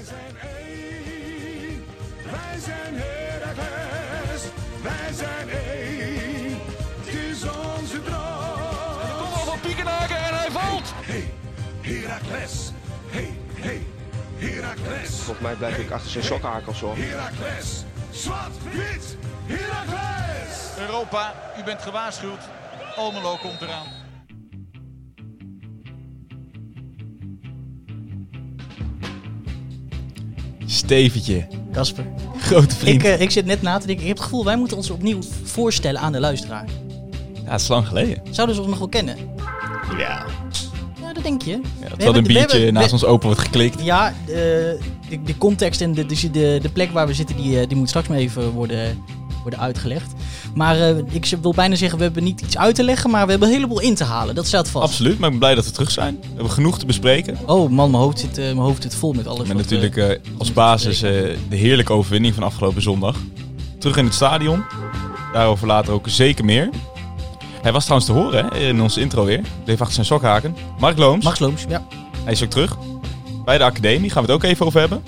Wij zijn één, wij zijn Heracles, wij zijn één, het is onze droom. Kom al van Piekenhaken en hij valt. Hey, Heracles, hey, hey, Heracles, Volgens mij blijf ik achter zijn sokhakels hoor. Heracles, zwart, wit, Heracles. Europa, u bent gewaarschuwd. Almelo komt eraan. Steventje, Kasper. grote vriend. Ik, eh, ik zit net na te denken. Ik heb het gevoel, wij moeten ons opnieuw voorstellen aan de luisteraar. Ja, het is lang geleden. Zouden ze ons nog wel kennen? Ja. Ja, dat denk je. ja We terwijl hebben- een biertje hebben- naast we- ons open wordt geklikt. Ja, de, de, de context en de, dus de, de plek waar we zitten, die, eh, die moet straks maar even worden, worden uitgelegd. Maar eh, ik wil bijna zeggen, we hebben niet iets uit te leggen, maar we hebben een heleboel in te halen. Dat staat vast. Absoluut, maar ik ben blij dat we terug zijn. We hebben genoeg te bespreken. Oh man, mijn hoofd zit, eh, mijn hoofd zit vol met alles. Met natuurlijk eh, als basis de heerlijke overwinning van afgelopen zondag. Terug in het stadion. Daarover later ook zeker meer. Hij was trouwens te horen hè, in onze intro weer. Bleef achter zijn sokhaken. Mark Looms, Max Looms, ja. hij is ook terug. Bij de academie gaan we het ook even over hebben.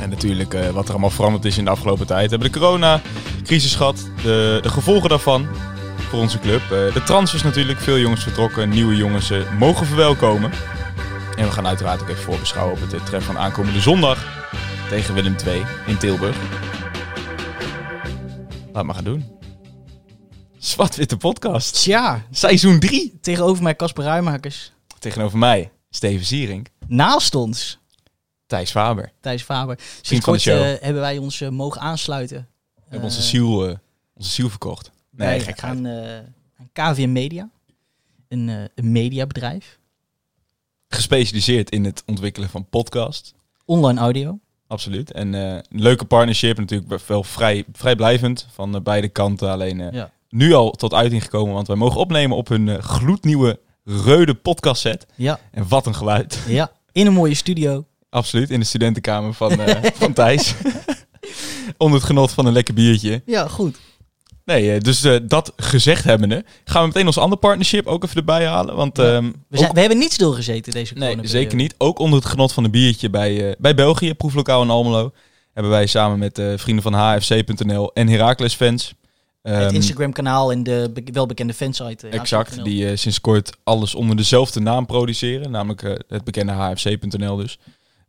En natuurlijk eh, wat er allemaal veranderd is in de afgelopen tijd. We hebben de corona-crisis gehad. De, de gevolgen daarvan voor onze club. Eh, de transfers natuurlijk. Veel jongens vertrokken. Nieuwe jongens eh, mogen verwelkomen. En we gaan uiteraard ook even voorbeschouwen op het treffen van aankomende zondag. Tegen Willem II in Tilburg. Laat maar gaan doen. Zwart-witte podcast. Tja, Seizoen 3. tegenover mij Casper Ruimakers. Tegenover mij, Steven Sierink. Naast ons, Thijs Faber. Thijs Faber. Sinds kort eh, hebben wij ons eh, mogen aansluiten. We hebben onze Eh, ziel, onze ziel verkocht. Nee, wij gek gaan aan KVM Media. Een, een mediabedrijf. Gespecialiseerd in het ontwikkelen van podcast. Online audio. Absoluut. En een leuke partnership. Natuurlijk wel vrij, vrijblijvend van beide kanten. Alleen Ja. nu al tot uiting gekomen. Want wij mogen opnemen op hun gloednieuwe Reude podcast set. Ja, En wat een geluid. ja. In een mooie studio. Absoluut. In de studentenkamer van, eh, van Thijs. Onder het genot van een lekker biertje. Ja, goed. Nee, eh, dus eh, dat gezegd hebbende, gaan we meteen ons andere partnership ook even erbij halen. Want Ja. ehm, We, zijn, ook- we hebben niet stilgezeten deze Nee, zeker niet. Ook onder het genot van een biertje bij, bij België, proeflokaal in Almelo. Hebben wij samen met vrienden van HFC.nl en Heracles fans. Het ehm, Instagram kanaal en de be- welbekende fansite. Exact, die sinds kort alles onder dezelfde naam produceren. Namelijk het bekende HFC.nl dus.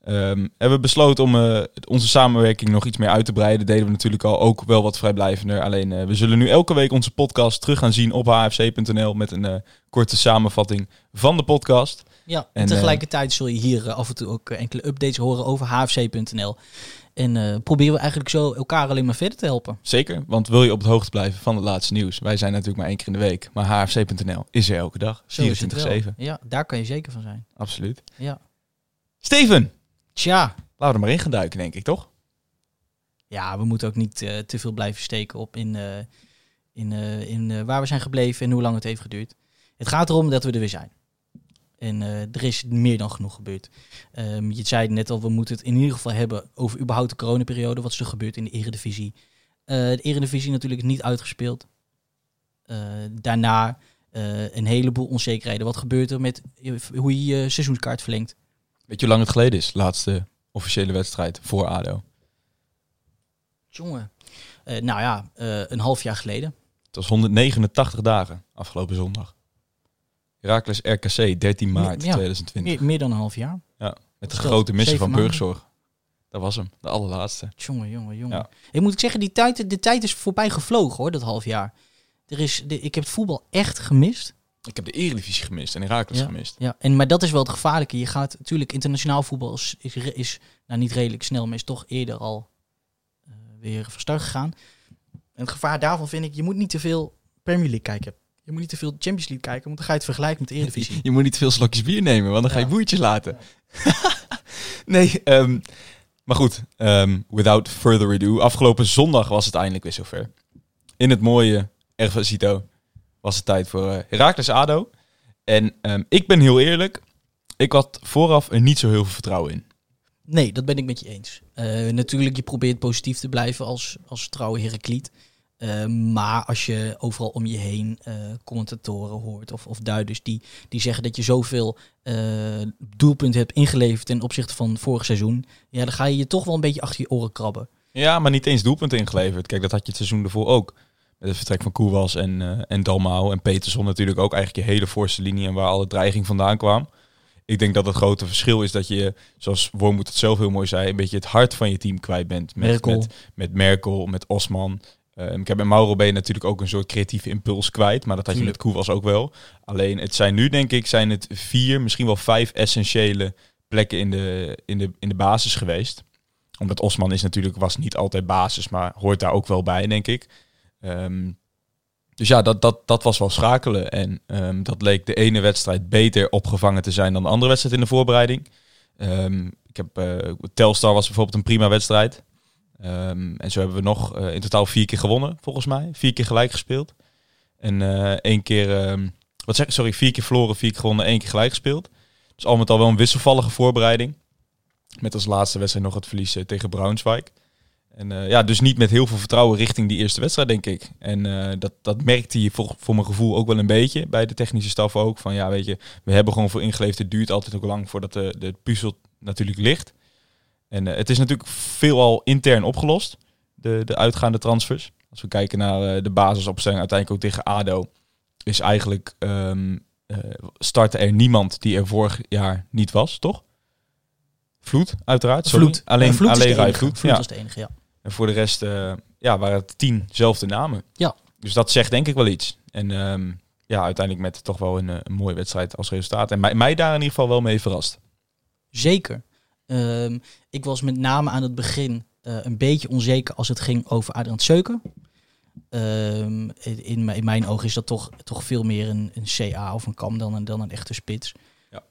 Ehm, hebben we besloten om eh, onze samenwerking nog iets meer uit te breiden. Deden we natuurlijk al ook wel wat vrijblijvender. Alleen eh, we zullen nu elke week onze podcast terug gaan zien op hfc.nl met een eh, korte samenvatting van de podcast. Ja, en, En, tegelijkertijd zul je hier af en toe ook enkele updates horen over hfc.nl. En proberen we eigenlijk zo elkaar alleen maar verder te helpen. Zeker, want wil je op de hoogte blijven van het laatste nieuws? Wij zijn natuurlijk maar één keer in de week. Maar hfc.nl is er elke dag. Zo is het wel. 24-7. Ja, daar kan je zeker van zijn. Absoluut. Ja. Steven, Tja, laten we er maar in gaan duiken, denk ik, toch? ja, we moeten ook niet eh, te veel blijven steken op in, eh, in, eh, in waar we zijn gebleven en hoe lang het heeft geduurd. Het gaat erom dat we er weer zijn. En er is meer dan genoeg gebeurd. Ehm, je zei net al, we moeten het in ieder geval hebben over überhaupt de coronaperiode. Wat is er gebeurd in de eredivisie? De eredivisie natuurlijk niet uitgespeeld. Daarna een heleboel onzekerheden. Wat gebeurt er met hoe je je seizoenskaart verlengt? Weet je hoe lang het geleden is? Laatste officiële wedstrijd voor ADO. Jongen. Eh, nou ja, eh, een half jaar geleden. Het was 189 dagen afgelopen zondag. Heracles RKC, 13 maart Ja, 2020. Meer, meer dan een half jaar. Met de grote missie van maanden. Burgzorg. Dat was hem, de allerlaatste. Jongen, jongen, jongen. Ja. Ik moet zeggen, die tijd, de tijd is voorbij gevlogen hoor, dat half jaar. Er is, de, ik heb het voetbal echt gemist. Ik heb de Eredivisie gemist en Heracles Ja. gemist. Ja, en, maar dat is wel het gevaarlijke. Je gaat natuurlijk, internationaal voetbal is, is, is nou niet redelijk snel, maar is toch eerder al eh, weer van start gegaan. En het gevaar daarvan vind ik, je moet niet te veel Premier League kijken. Je moet niet te veel Champions League kijken, want dan ga je het vergelijken met de Eredivisie. Je moet niet veel slokjes bier nemen, want dan ga je boertjes laten. nee, ehm, maar goed. ehm, without further ado. Afgelopen zondag was het eindelijk weer zover. In het mooie Ervasito was het tijd voor eh Heracles ADO. En ehm, ik ben heel eerlijk. Ik had vooraf er niet zo heel veel vertrouwen in. Nee, dat ben ik met je eens. Eh, natuurlijk, je probeert positief te blijven als, als trouwe Herakliet. Eh, maar als je overal om je heen commentatoren hoort of, of duiders die, die zeggen dat je zoveel eh, doelpunten hebt ingeleverd ten opzichte van vorig seizoen, ja, dan ga je je toch wel een beetje achter je oren krabben. Ja, maar niet eens doelpunten ingeleverd. Kijk, dat had je het seizoen ervoor ook. Het vertrek van Koewas en, eh en Dalmau en Peterson natuurlijk ook eigenlijk je hele voorste linie en waar alle dreiging vandaan kwam. Ik denk dat het grote verschil is dat je, zoals Wormoed het zelf heel mooi zei, een beetje het hart van je team kwijt bent. Met Merkel. Met, met Merkel, met Osman. Ehm, ik heb bij Mauro ben je natuurlijk ook een soort creatieve impuls kwijt, maar dat had je met. Koewas ook wel. Alleen het zijn nu denk ik zijn het vier, misschien wel vijf essentiële plekken in de, in de, in de basis geweest. Omdat Osman is natuurlijk, was niet altijd basis, maar hoort daar ook wel bij, denk ik. Ehm, dus ja, dat, dat, dat was wel schakelen. En ehm, dat leek de ene wedstrijd beter opgevangen te zijn dan de andere wedstrijd in de voorbereiding. Ehm, ik heb, eh, Telstar was bijvoorbeeld een prima wedstrijd. En zo hebben we nog eh, in totaal vier keer gewonnen, volgens mij. Vier keer gelijk gespeeld. En eh één keer, wat zeg ik, sorry, vier keer verloren, vier keer gewonnen, één keer gelijk gespeeld. Dus al met al wel een wisselvallige voorbereiding. Met als laatste wedstrijd nog het verlies tegen Braunschweig. En eh, ja, dus niet met heel veel vertrouwen richting die eerste wedstrijd, denk ik. En eh, dat, dat merkte je voor, voor mijn gevoel ook wel een beetje bij de technische staf ook. Van ja, weet je, we hebben gewoon voor ingeleefd. Het duurt altijd ook lang voordat de, de puzzel natuurlijk ligt. En eh, het is natuurlijk veelal intern opgelost, de, de uitgaande transfers. Als we kijken naar de basisopstelling uiteindelijk ook tegen ADO, is eigenlijk eh, startte er niemand die er vorig jaar niet was, toch? Vloed, uiteraard. Sorry. Vloed. Alleen, Eh, Vloed is alleen de Rai enige. Vloed. Vloed ja. was de enige, ja. En voor de rest eh, ja, waren het tienzelfde namen. Ja. Dus dat zegt denk ik wel iets. En ehm, ja, uiteindelijk met toch wel een, eh, een mooie wedstrijd als resultaat. En mij, mij daar in ieder geval wel mee verrast. Zeker. Ehm, ik was met name aan het begin eh, een beetje onzeker als het ging over Adriaan Seuken. Ehm, in, in mijn- ogen is dat toch, toch veel meer een, een CA of een kam dan een, dan een echte spits. Ja.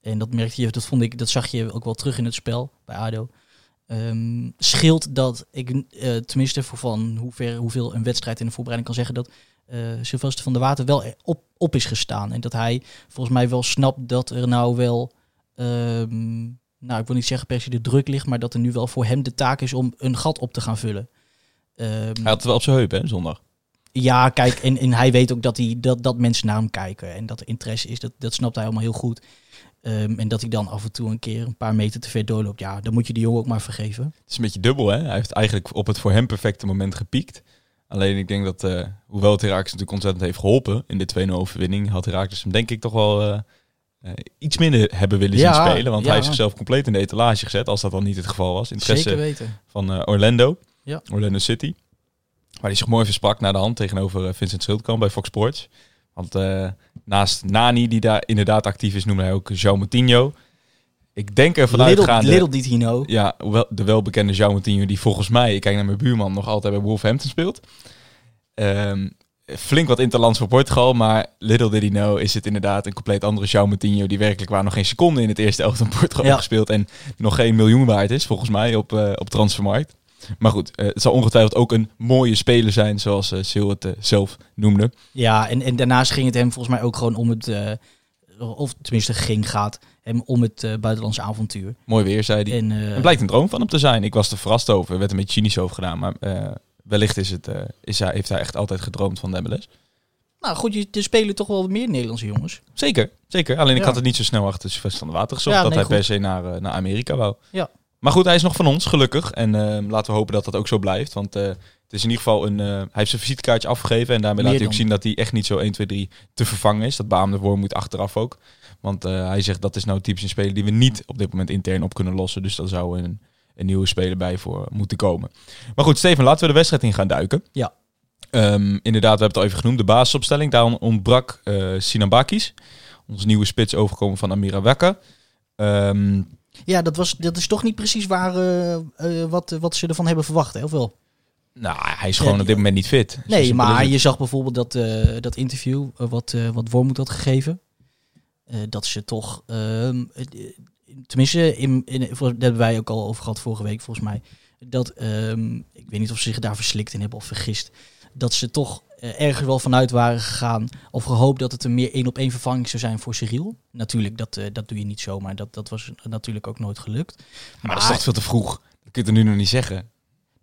En dat merkte je, dat vond ik, dat zag je ook wel terug in het spel bij ADO. Ehm, scheelt dat ik, eh, tenminste voor van hoeveel een wedstrijd in de voorbereiding kan zeggen, dat eh Sylvester van der Water wel op, op is gestaan. En dat hij volgens mij wel snapt dat er nou wel, ehm, nou ik wil niet zeggen per se de druk ligt, maar dat er nu wel voor hem de taak is om een gat op te gaan vullen. Ehm, Hij had het wel op zijn heup, hè, zondag. Ja, kijk, en, en hij weet ook dat, hij, dat, dat mensen naar hem kijken en dat er interesse is. Dat, dat snapt hij allemaal heel goed. Ehm, en dat hij dan af en toe een keer een paar meter te ver doorloopt. Ja, dan moet je die jongen ook maar vergeven. Het is een beetje dubbel, hè. Hij heeft eigenlijk op het voor hem perfecte moment gepiekt. Alleen ik denk dat, eh, hoewel het Herakles natuurlijk ontzettend heeft geholpen in de 2-0 overwinning, had Herakles hem denk ik toch wel eh, eh, iets minder hebben willen Ja, zien spelen. Want ja. hij heeft zichzelf compleet in de etalage gezet, als dat dan niet het geval was. Interesse Zeker weten. van Orlando, Ja. Orlando City. Waar hij zich mooi versprak na de hand tegenover eh, Vincent Schildkamp bij Fox Sports. Want eh, naast Nani, die daar inderdaad actief is, noemde hij ook João Moutinho. Ik denk er vanuit Little, gaande... little did he know. Ja, wel, de welbekende João Moutinho, die volgens mij, ik kijk naar mijn buurman, nog altijd bij Wolverhampton speelt. Ehm, flink wat interlands voor Portugal, maar little did he know is het inderdaad een compleet andere João Moutinho, die werkelijk waar nog geen seconde in het eerste elftal van Portugal Ja. gespeeld en nog geen miljoen waard is, volgens mij, op, eh, op transfermarkt. Maar goed, eh, het zal ongetwijfeld ook een mooie speler zijn, zoals eh Sil het eh, zelf noemde. Ja, en, en daarnaast ging het hem volgens mij ook gewoon om het, of tenminste ging, gaat hem om het buitenlandse avontuur. Mooi weer, zei hij. En, Het blijkt een droom van hem te zijn. Ik was er verrast over. Er werd een beetje cynisch over gedaan. Maar wellicht is het, is hij, heeft hij echt altijd gedroomd van de MLS. nou goed, je- er spelen toch wel meer Nederlandse jongens. Zeker, zeker. Alleen ik Ja. had het niet zo snel achter Sylvester van de Water gezocht. Ja, dat nee, hij per se naar, naar Amerika wou. Ja. Maar goed, hij is nog van ons, gelukkig. En eh, laten we hopen dat dat ook zo blijft. Want eh, het is in ieder geval een... eh, hij heeft zijn visitekaartje afgegeven. En daarmee Meer laat hij ook zien dat hij echt niet zo 1, 2, 3 te vervangen is. Dat beaamde woord moet achteraf ook. Want eh, hij zegt dat is nou typisch een speler die we niet op dit moment intern op kunnen lossen. Dus daar zou een, een nieuwe speler bij voor moeten komen. Maar goed, Steven, laten we de wedstrijd in gaan duiken. Ja. Ehm, inderdaad, we hebben het al even genoemd. De basisopstelling. Daar ontbrak eh Sinan Bakis. Onze nieuwe spits overkomen van Amira Wekker. Ehm, Ja, dat, was, dat is toch niet precies waar, eh, eh, wat, wat ze ervan hebben verwacht, hè? of wel? nou, hij is gewoon Ja, op dit moment niet fit. Nee, maar je zag bijvoorbeeld dat, eh, dat interview wat, eh wat Wormoed had gegeven. Dat ze toch, ehm, eh, tenminste, in, in, daar hebben wij ook al over gehad vorige week volgens mij. Dat, ehm, ik weet niet of ze zich daar verslikt in hebben of vergist. Dat ze toch eh, ergens wel vanuit waren gegaan. Of gehoopt dat het een meer één op één vervanging zou zijn voor Cyril. Natuurlijk, dat, eh, dat doe je niet zomaar. Dat, dat was natuurlijk ook nooit gelukt. Maar dat is toch veel te vroeg. Dat kun je er nu nog niet zeggen.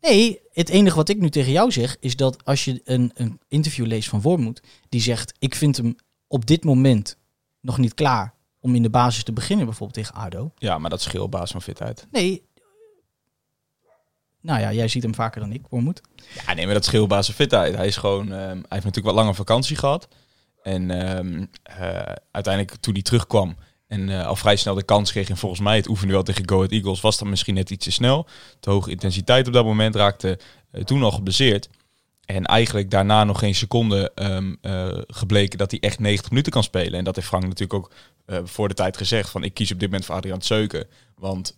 Nee, het enige wat ik nu tegen jou zeg is dat als je een, een interview leest van Wormoed, die zegt: Ik vind hem op dit moment nog niet klaar om in de basis te beginnen, bijvoorbeeld tegen Ado. Ja, maar dat scheelt op basis van fitheid. Nee. Nou ja, jij ziet hem vaker dan ik, Wormoed. Ja, nee, maar dat scheelt fitheid. Hij is gewoon, ehm, hij heeft natuurlijk wat langer vakantie gehad. En ehm, eh, uiteindelijk toen hij terugkwam en eh, al vrij snel de kans kreeg en volgens mij het oefenduel tegen Go Ahead Eagles was dan misschien net iets te snel. Te hoge intensiteit op dat moment raakte eh, toen al geblesseerd. En eigenlijk daarna nog geen seconde ehm, eh, gebleken dat hij echt 90 minuten kan spelen. En dat heeft Frank natuurlijk ook eh, voor de tijd gezegd van ik kies op dit moment voor Adriaan Zeuken. Want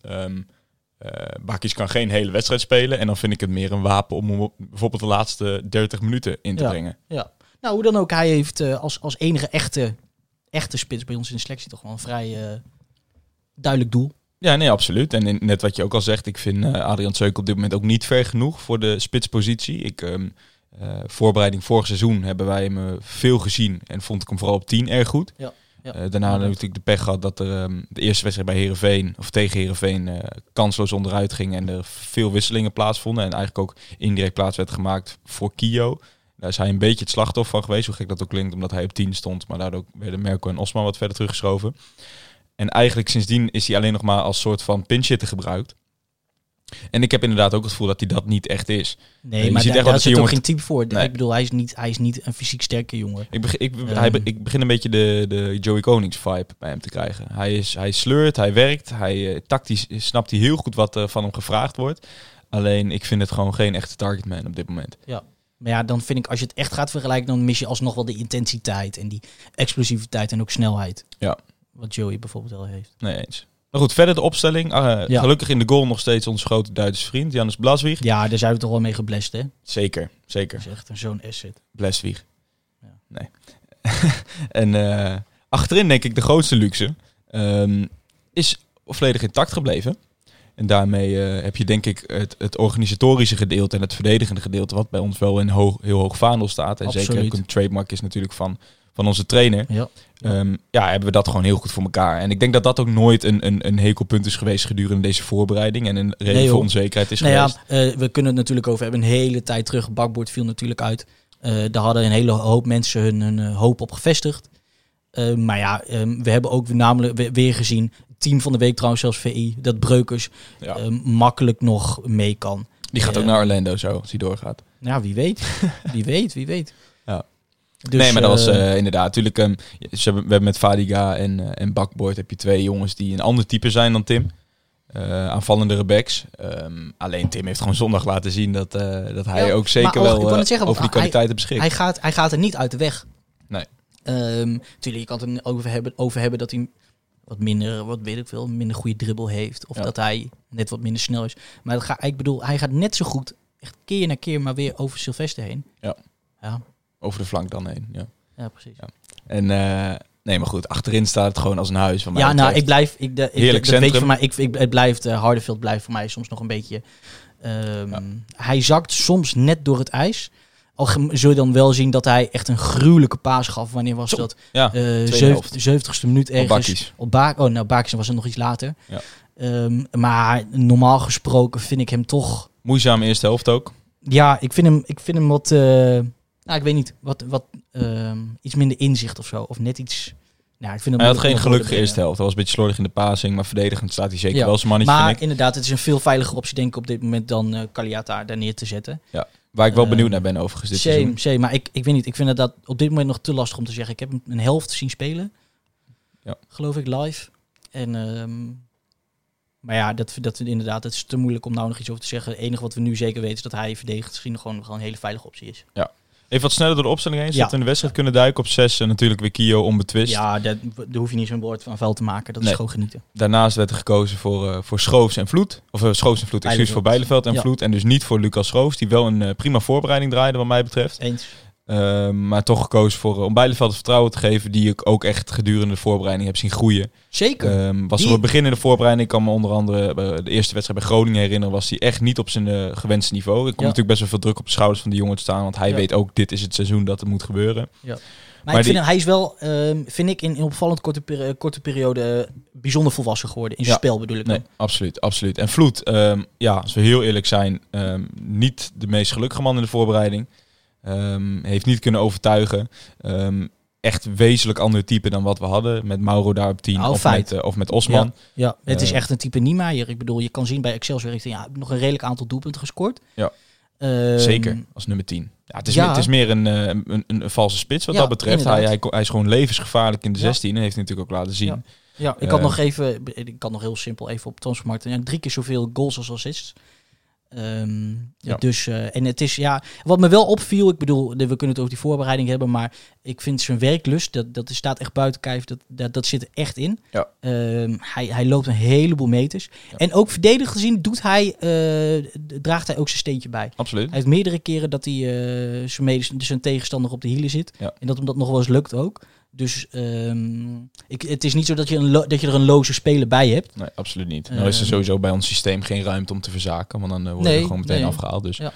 ehm eh, Bakis kan geen hele wedstrijd spelen. En dan vind ik het meer een wapen om hem bijvoorbeeld de laatste 30 minuten in te Ja. brengen. Ja. Nou, hoe dan ook, hij heeft eh, als, als enige echte, echte spits bij ons in de selectie toch wel een vrij eh, duidelijk doel. Ja, nee, absoluut. En in- net wat je ook al zegt, ik vind Adriaan Zeuk op dit moment ook niet ver genoeg voor de spitspositie. Ik, ehm, eh, voorbereiding vorig seizoen hebben wij hem veel gezien en vond ik hem vooral op 10 erg goed. Ja, Eh, daarna hebben we natuurlijk de pech gehad dat er ehm, de eerste wedstrijd bij Herenveen of tegen Herenveen kansloos onderuit ging en er veel wisselingen plaatsvonden en eigenlijk ook indirect plaats werd gemaakt voor Kio. Daar is hij een beetje het slachtoffer van geweest, hoe gek dat ook klinkt, omdat hij op 10 stond, maar daardoor werden Merco en Osman wat verder teruggeschoven. En eigenlijk sindsdien is hij alleen nog maar als soort van pinchitter gebruikt. En ik heb inderdaad ook het gevoel dat hij dat niet echt is. Nee, je maar ziet daar, echt daar zit ook jongen- geen type voor. Nee. Ik bedoel, hij is, niet, hij is niet een fysiek sterke jongen. Ik, begin, ik, Ehm. hij, ik begin een beetje de, de Joey Konings vibe bij hem te krijgen. Hij, is, hij sleurt, hij werkt, hij eh, tactisch snapt hij heel goed wat er van hem gevraagd wordt. Alleen ik vind het gewoon geen echte targetman op dit moment. Maar ja, dan vind ik, als je het echt gaat vergelijken, dan mis je alsnog wel de intensiteit en die explosiviteit en ook snelheid. Ja. Wat Joey bijvoorbeeld wel heeft. Nee eens. Maar goed, verder de opstelling. Ah, Ja. Gelukkig in de goal nog steeds onze grote Duitse vriend, Janus Blaswieg. Ja, daar zijn we toch wel mee geblest, hè? Zeker, zeker. Dat is echt een zo'n asset. Blaswieg. Ja. Nee. en eh, achterin denk ik de grootste luxe ehm, is volledig intact gebleven. En daarmee eh, heb je denk ik het, het organisatorische gedeelte en het verdedigende gedeelte, wat bij ons wel in hoog, heel hoog vaandel staat. En zeker Absoluut. ook een trademark is natuurlijk van, van onze trainer. Ja. Ehm, ja, hebben we dat gewoon heel goed voor elkaar. En ik denk dat dat ook nooit een, een, een hekelpunt is geweest gedurende deze voorbereiding. En een reden Nee, voor onzekerheid is Nou ja, geweest. eh, we kunnen het natuurlijk over hebben. Een hele tijd terug, bakboord viel natuurlijk uit. Eh daar hadden een hele hoop mensen hun, hun eh, hoop op gevestigd. Eh, maar ja, ehm, we hebben ook namelijk we- weer gezien, team van de week trouwens zelfs VI, dat Breukers Ja. makkelijk nog mee kan. Die gaat ook naar Orlando zo, als hij doorgaat. Ja, wie weet. Wie weet, wie weet. Dus, nee, maar dat was eh, eh, inderdaad natuurlijk. ehm, ze hebben, we hebben met Fadiga en, eh en Bakboord heb je twee jongens die een ander type zijn dan Tim. Eh aanvallende backs. Ehm, alleen Tim heeft gewoon zondag laten zien dat, eh, dat hij Ja, ook zeker ook- wel zeggen, over die kwaliteiten beschikt. hij, gaat, hij gaat er niet uit de weg. Nee. Ehm, tuurlijk, je kan het er over hebben, over hebben dat hij wat minder, wat weet ik veel, minder goede dribbel heeft. Of Ja. dat hij net wat minder snel is. Maar dat ga, ik bedoel, hij gaat net zo goed, echt keer na keer, maar weer over Sylvester heen. Ja. Ja, Over de flank dan heen. Ja. ja precies. Ja. En eh, nee, maar goed, achterin staat het gewoon als een huis. Van mij Ja, nou, ik blijf. Ik, de, ik, Heerlijk dat weet van mij. Ik, ik, het blijft. eh Harderfield blijft voor mij soms nog een beetje. ehm, Ja. Hij zakt soms net door het ijs. Al zul je dan wel zien dat hij echt een gruwelijke paas gaf. Wanneer was Zo, dat? ja, zeven- helft. 70ste minuut Op ergens. Op Ba- oh, nou, Bakis was het nog iets later. Ja. Ehm, maar normaal gesproken vind ik hem toch. Moeizaam eerste helft ook. Ja, ik vind hem, ik vind hem wat. eh, nou, ik weet niet. Wat, wat ehm, iets minder inzicht of zo. Of net iets. Nou, ik vind Hij had geen gelukkige eerste helft. Hij was een beetje slordig in de passing, maar verdedigend staat hij zeker Ja. wel zijn mannetje, Maar inderdaad, het is een veel veiliger optie, denk ik, op dit moment dan eh Kaliata daar neer te zetten. Waar ik wel eh, benieuwd naar ben overigens dit seizoen. Same. Maar ik, ik weet niet, ik vind het dat op dit moment nog te lastig om te zeggen. Ik heb hem een helft zien spelen. Ja. Geloof ik, live. En, ehm, maar ja, dat, dat inderdaad, het is te moeilijk om nou nog iets over te zeggen. Het enige wat we nu zeker weten is dat hij verdedigd misschien gewoon, gewoon een hele veilige optie is. Even wat sneller door de opstelling heen. Ja. Zodat we in de wedstrijd kunnen duiken op 6. En natuurlijk weer Kio onbetwist. Ja, daar, daar hoef je niet zo'n woord van vuil te maken. Dat Nee. is gewoon genieten. Daarnaast werd er gekozen voor, eh voor Schoofs en Vloed. Of uh, Schoofs en Vloed, excuus voor Bijleveld en Ja. Vloed. En dus niet voor Lucas Schoofs, die wel een eh, prima voorbereiding draaide wat mij betreft. Eens. Eh, maar toch gekozen voor, eh, om Bijleveld het vertrouwen te geven die ik ook echt gedurende de voorbereiding heb zien groeien. Zeker. Ehm, was Die- op het begin in de voorbereiding, ik kan me onder andere eh, de eerste wedstrijd bij Groningen herinneren, was hij echt niet op zijn eh, gewenste niveau. Er komt Ja. natuurlijk best wel veel druk op de schouders van die jongen te staan, want hij Ja. weet ook, dit is het seizoen dat het moet gebeuren. Ja. Maar, ik vind hij is wel, ehm, vind ik, in, in opvallend korte, peri- korte periode bijzonder volwassen geworden. In zijn spel bedoel ik Nee, dan. absoluut, absoluut. En Vloed, ehm, ja, als we heel eerlijk zijn, ehm, niet de meest gelukkige man in de voorbereiding. Ehm, heeft niet kunnen overtuigen. Ehm, echt wezenlijk ander type dan wat we hadden. Met Mauro daar op 10 Nou, of, feit. met, eh, of met Osman. Ja, het is Eh. echt een type Niemeyer. Ik bedoel, je kan zien bij Excelsior heeft hij ja, nog een redelijk aantal doelpunten gescoord. Ja. Ehm, Zeker, als nummer 10. Ja, het, is ja. meer, het is meer een, eh, een, een, een valse spits wat Ja, dat betreft. Hij, hij, hij is gewoon levensgevaarlijk in de Ja. 16. En heeft hij natuurlijk ook laten zien. Ja. Ja, ik had nog even, ik kan nog heel simpel even op transfermarkt. Ja, drie keer zoveel goals als assists. Ehm, Ja. Dus, eh, en het is, ja, wat me wel opviel, ik bedoel, we kunnen het over die voorbereiding hebben, maar ik vind zijn werklust, dat, dat staat echt buiten kijf, dat, dat, dat zit er echt in. Ja. Ehm, hij, hij loopt een heleboel meters. En ook verdedigend gezien doet hij, eh, draagt hij ook zijn steentje bij. Absoluut. Hij heeft meerdere keren dat hij eh, zijn, zijn tegenstander op de hielen zit. En dat hem dat nog wel eens lukt ook. Dus ehm, ik, het is niet zo dat je, een dat je er een loze speler bij hebt. Nee, absoluut niet. nou is er Ehm. sowieso bij ons systeem geen ruimte om te verzaken. Want dan eh, worden Nee, we gewoon meteen nee. afgehaald. Dus. Ja.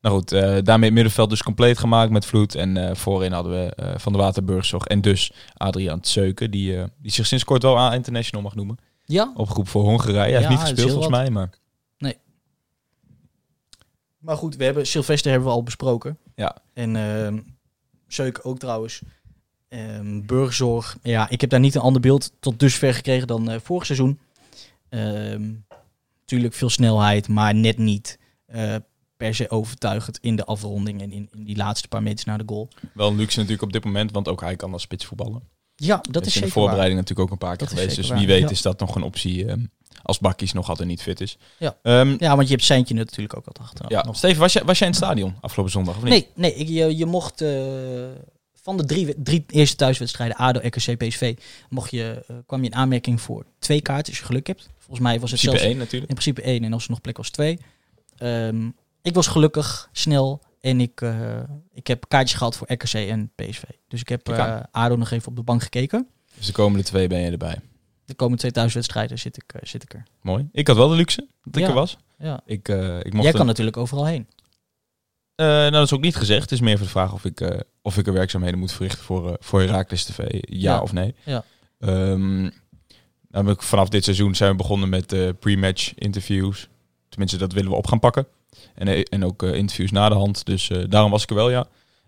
Nou goed, eh, daarmee het middenveld dus compleet gemaakt met Vloed. En eh, voorin hadden we Van de Waterburgzorg en dus Adriaan Tseuken. Die, die zich sinds kort wel aan international mag noemen. Ja. Opgeroepen voor Hongarije. Hij heeft Ja, niet dat is gespeeld volgens mij, maar Maar goed, we hebben Sylvester hebben we al besproken. Ja. En ehm Zeuk ook trouwens. Ehm burgzorg. Ja, ik heb daar niet een ander beeld tot dusver gekregen dan eh, vorig seizoen. Ehm tuurlijk veel snelheid, maar net niet eh, per se overtuigend in de afronding en in, in die laatste paar meters naar de goal. wel een luxe natuurlijk op dit moment. Want ook hij kan als spits voetballen. Ja, dat Dat is is in de voorbereiding natuurlijk ook een paar keer Dat geweest. Dus wie waar, weet ja. is dat nog een optie ehm, als Bakkies nog altijd niet fit is. Ja. Ja, want je hebt Seintje natuurlijk ook altijd achter. ja. nog. Steven, was jij, was jij in het stadion afgelopen zondag of niet? Nee, nee ik, je, je mocht eh, van de drie, drie eerste thuiswedstrijden, ADO, RKC, PSV, mocht je, eh, kwam je in aanmerking voor twee kaarten als je geluk hebt. Volgens mij was het zelfs 1 natuurlijk. in principe één en als er nog plek was twee. Ehm, ik was gelukkig, snel en ik, eh, ik heb kaartjes gehad voor RKC en PSV. Dus ik heb aan. eh, ADO nog even op de bank gekeken. Dus de komende twee ben je erbij. De komende twee thuiswedstrijden zit ik, zit ik er. Mooi. Ik had wel de luxe dat ik Ja. er was. Ja. Ik, ik mocht Jij kan natuurlijk overal heen. Eh, nou, dat is ook niet gezegd. Het is meer voor de vraag of ik, eh, of ik er werkzaamheden moet verrichten voor, eh voor Heracles TV. Ja, Ja. of nee. Ja. Ehm, nou heb ik vanaf dit seizoen zijn we begonnen met pre-match interviews. Tenminste, dat willen we op gaan pakken. En, en ook interviews na de hand. Dus daarom was ik er wel, ja.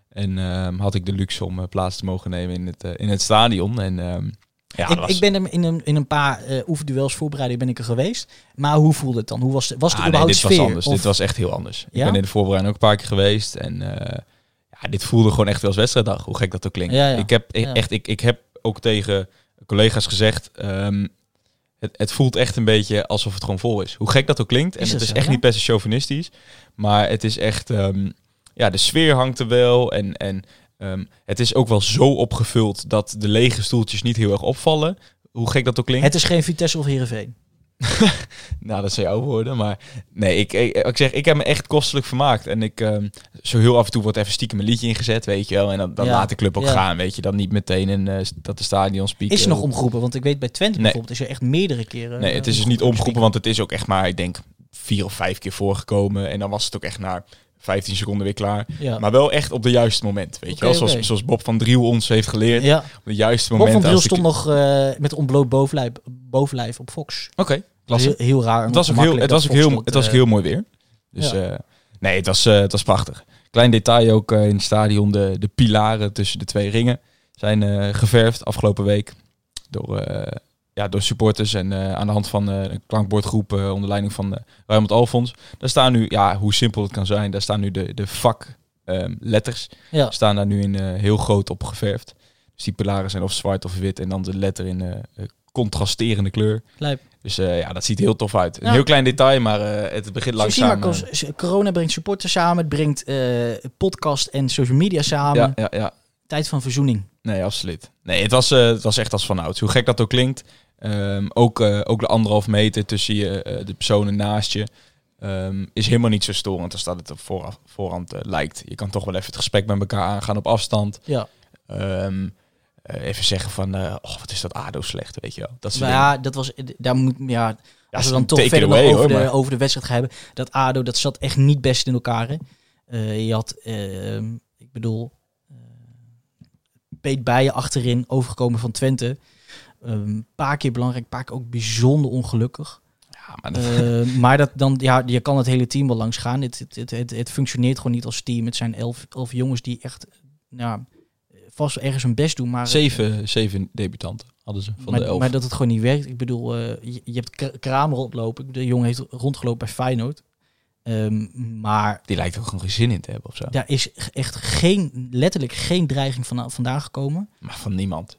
En ehm, had ik de luxe om plaats te mogen nemen in het, in het stadion. En ehm, ja, ik, dat was- ik ben er in een, in een paar eh oefenduels voorbereiding ben ik er geweest. Maar hoe voelde het dan? Hoe was, was het Ah, nee, überhaupt dit was anders. Of- Dit was echt heel anders. Ik ben in de voorbereiding ook een paar keer geweest. En eh, ja, dit voelde gewoon echt wel als wedstrijddag. Hoe gek dat ook klinkt. Ja. Ik, heb, Ja. echt, ik, ik heb ook tegen collega's gezegd... ehm, het, het voelt echt een beetje alsof het gewoon vol is. Hoe gek dat ook klinkt. En Is het is zo, echt niet per se chauvinistisch. Maar het is echt... ehm, ja, de sfeer hangt er wel. En, en ehm, het is ook wel zo opgevuld dat de lege stoeltjes niet heel erg opvallen. Hoe gek dat ook klinkt. Het is geen Vitesse of Heerenveen. Nou, dat zijn jouw woorden. Maar nee, ik, ik, ik zeg, ik heb me echt kostelijk vermaakt. En ik, ehm, zo heel af en toe wordt even stiekem een liedje ingezet, weet je wel. En dan, dan Ja, laat de club ook ja. gaan, weet je. Dan niet meteen een, eh, dat de stadion speaker... Is er nog omgeroepen? Want ik weet bij Twente Nee. bijvoorbeeld is er echt meerdere keren... Nee, eh, het is dus niet omgeroepen, want het is ook echt maar, ik denk, vier of vijf keer voorgekomen. En dan was het ook echt na 15 seconden weer klaar. Ja. Maar wel echt op de juiste moment, weet je wel. Zoals, Bob van Driel ons heeft geleerd. ja. Op de juiste Bob moment. van Driel stond nog eh, met ontbloot bovenlijf, bovenlijf op Fox. Oké. Heel, heel raar. Het was ook heel, het was ook heel, het was ook eh, heel mooi weer. Dus ja. eh, nee, het was, het was prachtig. Klein detail ook in het stadion. De, de pilaren tussen de twee ringen zijn geverfd afgelopen week. Door, ja, door supporters en eh, aan de hand van eh, een klankbordgroep eh, onder leiding van uh, Ruimond Alfons. Daar staan nu, ja, hoe simpel het kan zijn, daar staan nu de, de vakletters. Ja. staan daar nu in heel groot op geverfd. Dus die pilaren zijn of zwart of wit en dan de letter in contrasterende kleur. Lijp. Dus ja, dat ziet er heel tof uit. Een heel klein detail, maar het begint langzaam. maar, corona brengt supporters samen, het brengt podcast en social media samen. ja, ja, ja. Tijd van verzoening. Nee, absoluut. Nee, het was, het was echt als vanouds. Hoe gek dat ook klinkt. Ehm, ook, eh, ook de anderhalf meter tussen je, eh, de personen naast je ehm, is helemaal niet zo storend als dat het op vooraf, voorhand eh, lijkt. Je kan toch wel even het gesprek met elkaar aangaan op afstand. Ja. Ehm, eh, even zeggen van, oh, wat is dat ADO slecht, weet je wel. Dat dingen. ja, dat was, daar moet, ja, als we dan toch verder away, over, hoor, de, maar- over de wedstrijd gaan hebben. Dat ADO, dat zat echt niet best in elkaar. Hè. Je had, ik bedoel, Peet Bijen achterin, overgekomen van Twente. Een paar keer belangrijk, een paar keer ook bijzonder ongelukkig. Ja, maar dat- Eh, maar dat dan, ja, je kan het hele team wel langs gaan. Het, het, het, het, het functioneert gewoon niet als team. Het zijn elf, elf jongens die echt nou, vast ergens hun best doen. Maar, zeven, zeven debutanten hadden ze van maar, de elf. maar dat het gewoon niet werkt. Ik bedoel, eh, je, je hebt Kramer oplopen. De jongen heeft rondgelopen bij Feyenoord. Ehm, maar Die lijkt ook gewoon geen zin in te hebben of zo. daar is echt geen, letterlijk geen dreiging van, vandaan gekomen. Maar van niemand.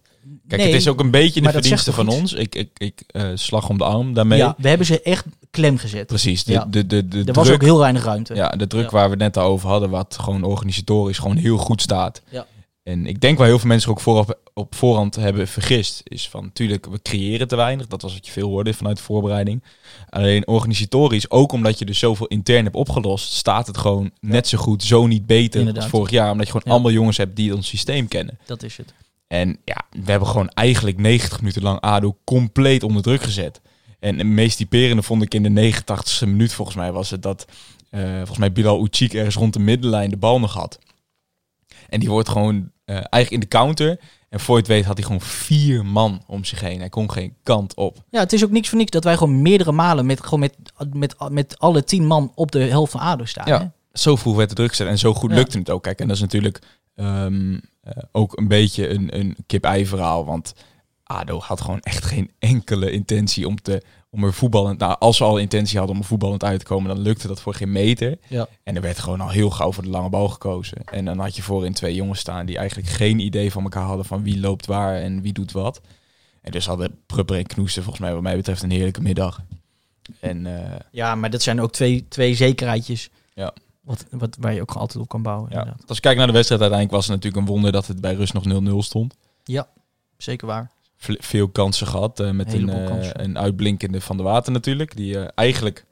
Kijk, Nee, het is ook een beetje de verdienste van ons. Ik, ik, ik eh, slag om de arm daarmee. Ja, we hebben ze echt klem gezet. Precies. De, Ja. de, de, de Er druk, was ook heel weinig ruimte. ja, de druk Ja. waar we het net al over hadden, wat gewoon organisatorisch gewoon heel goed staat. Ja. En ik denk waar heel veel mensen ook vooraf, op voorhand hebben vergist, is van natuurlijk, we creëren te weinig. Dat was wat je veel hoorde vanuit de voorbereiding. Alleen organisatorisch, ook omdat je dus zoveel intern hebt opgelost, staat het gewoon net zo goed, zo niet beter Inderdaad. als vorig jaar. Omdat je gewoon allemaal jongens hebt die ons systeem kennen. Dat is het. En ja, we hebben gewoon eigenlijk 90 minuten lang ADO compleet onder druk gezet. En het meest typerende vond ik in de 89ste minuut, volgens mij was het dat, eh, volgens mij Bilal Uchik ergens rond de middenlijn de bal nog had. En die wordt gewoon eh, eigenlijk in de counter. En voor je het weet had hij gewoon vier man om zich heen. Hij kon geen kant op. Ja, het is ook niks voor niks dat wij gewoon meerdere malen met, gewoon met, met, met alle tien man op de helft van ADO staan. Ja. hè? Zo vroeg werd de druk gezet en zo goed Ja. lukte het ook. Kijk, en dat is natuurlijk ehm, eh, ook een beetje een, een kip-ei verhaal. Want ADO had gewoon echt geen enkele intentie om, te, om er voetballend... Nou, als ze al intentie hadden om er voetballend uit te komen, dan lukte dat voor geen meter. Ja. En er werd gewoon al heel gauw voor de lange bal gekozen. En dan had je voorin twee jongens staan die eigenlijk geen idee van elkaar hadden van wie loopt waar en wie doet wat. En dus hadden Prupper en Knoester volgens mij wat mij betreft een heerlijke middag. En eh, Ja, maar dat zijn ook twee, twee zekerheidjes. Ja. Wat, wat, waar je ook altijd op kan bouwen. ja, als je kijkt naar de wedstrijd uiteindelijk was het natuurlijk een wonder dat het bij rust nog 0-0 stond. Zeker waar. Veel kansen gehad. eh, met een, Heleboel eh, een uitblinkende van de water natuurlijk. Die eh, eigenlijk,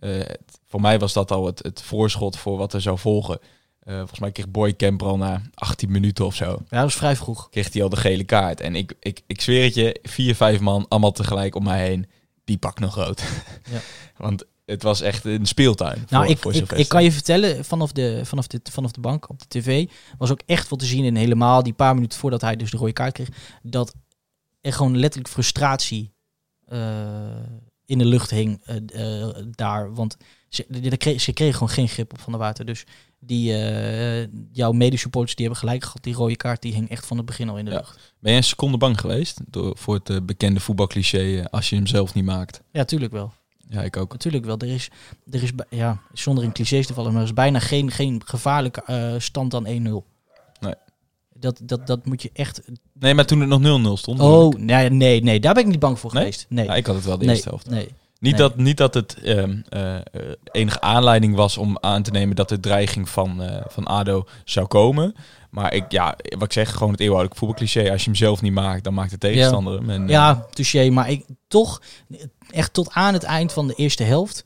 het- voor mij was dat al het, het voorschot voor wat er zou volgen. Volgens mij kreeg Boy Kemper al na 18 minuten of zo. Ja, dat was vrij vroeg. Kreeg hij al de gele kaart. En ik, ik, ik zweer het je, vier, vijf man, allemaal tegelijk om mij heen. Die pakt nog rood. Ja. Want het was echt een speeltuin. Nou, voor, ik, voor ik, kan je vertellen, vanaf de, vanaf, de, vanaf de bank op de tv was ook echt wat te zien. En helemaal die paar minuten voordat hij dus de rode kaart kreeg. Dat er gewoon letterlijk frustratie eh, in de lucht hing eh, eh, daar. Want ze, de- de kreeg, ze kregen gewoon geen grip op Van der Water. Dus die, jouw medesupporters die hebben gelijk gehad. Die rode kaart die hing echt van het begin al in de Ja. lucht. Ben je een seconde bang geweest door, voor het bekende voetbalcliché als je hem zelf niet maakt? Ja, tuurlijk wel. Ja, ik ook. Natuurlijk wel. Er is, er is ja, zonder in clichés te vallen, maar er is bijna geen, geen gevaarlijke eh, stand dan 1-0. Nee. Dat, dat, dat moet je echt. Nee, maar toen het nog 0-0 stond. Oh, nee, nee, nee, daar ben ik niet bang voor Nee? geweest. Nee. Ja, ik had het wel de nee, eerste helft. nee. Niet, Nee. dat, niet dat het eh, enige aanleiding was om aan te nemen dat de dreiging van, eh, van ADO zou komen. Maar ik, ja, wat ik zeg, gewoon het eeuwenoude voetbalcliché. Als je hem zelf niet maakt, dan maakt de tegenstander hem. En, eh, Ja, touché. Maar ik toch echt tot aan het eind van de eerste helft.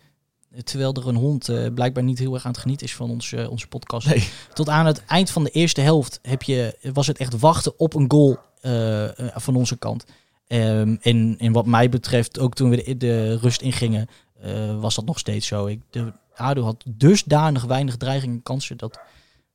Terwijl er een hond eh, blijkbaar niet heel erg aan het genieten is van ons, eh, onze podcast. Nee. Tot aan het eind van de eerste helft heb je, was het echt wachten op een goal eh, eh, van onze kant. Ehm, en, en wat mij betreft, ook toen we de, de rust ingingen, eh, was dat nog steeds zo. Ik, de ADO had dusdanig weinig dreiging en kansen dat,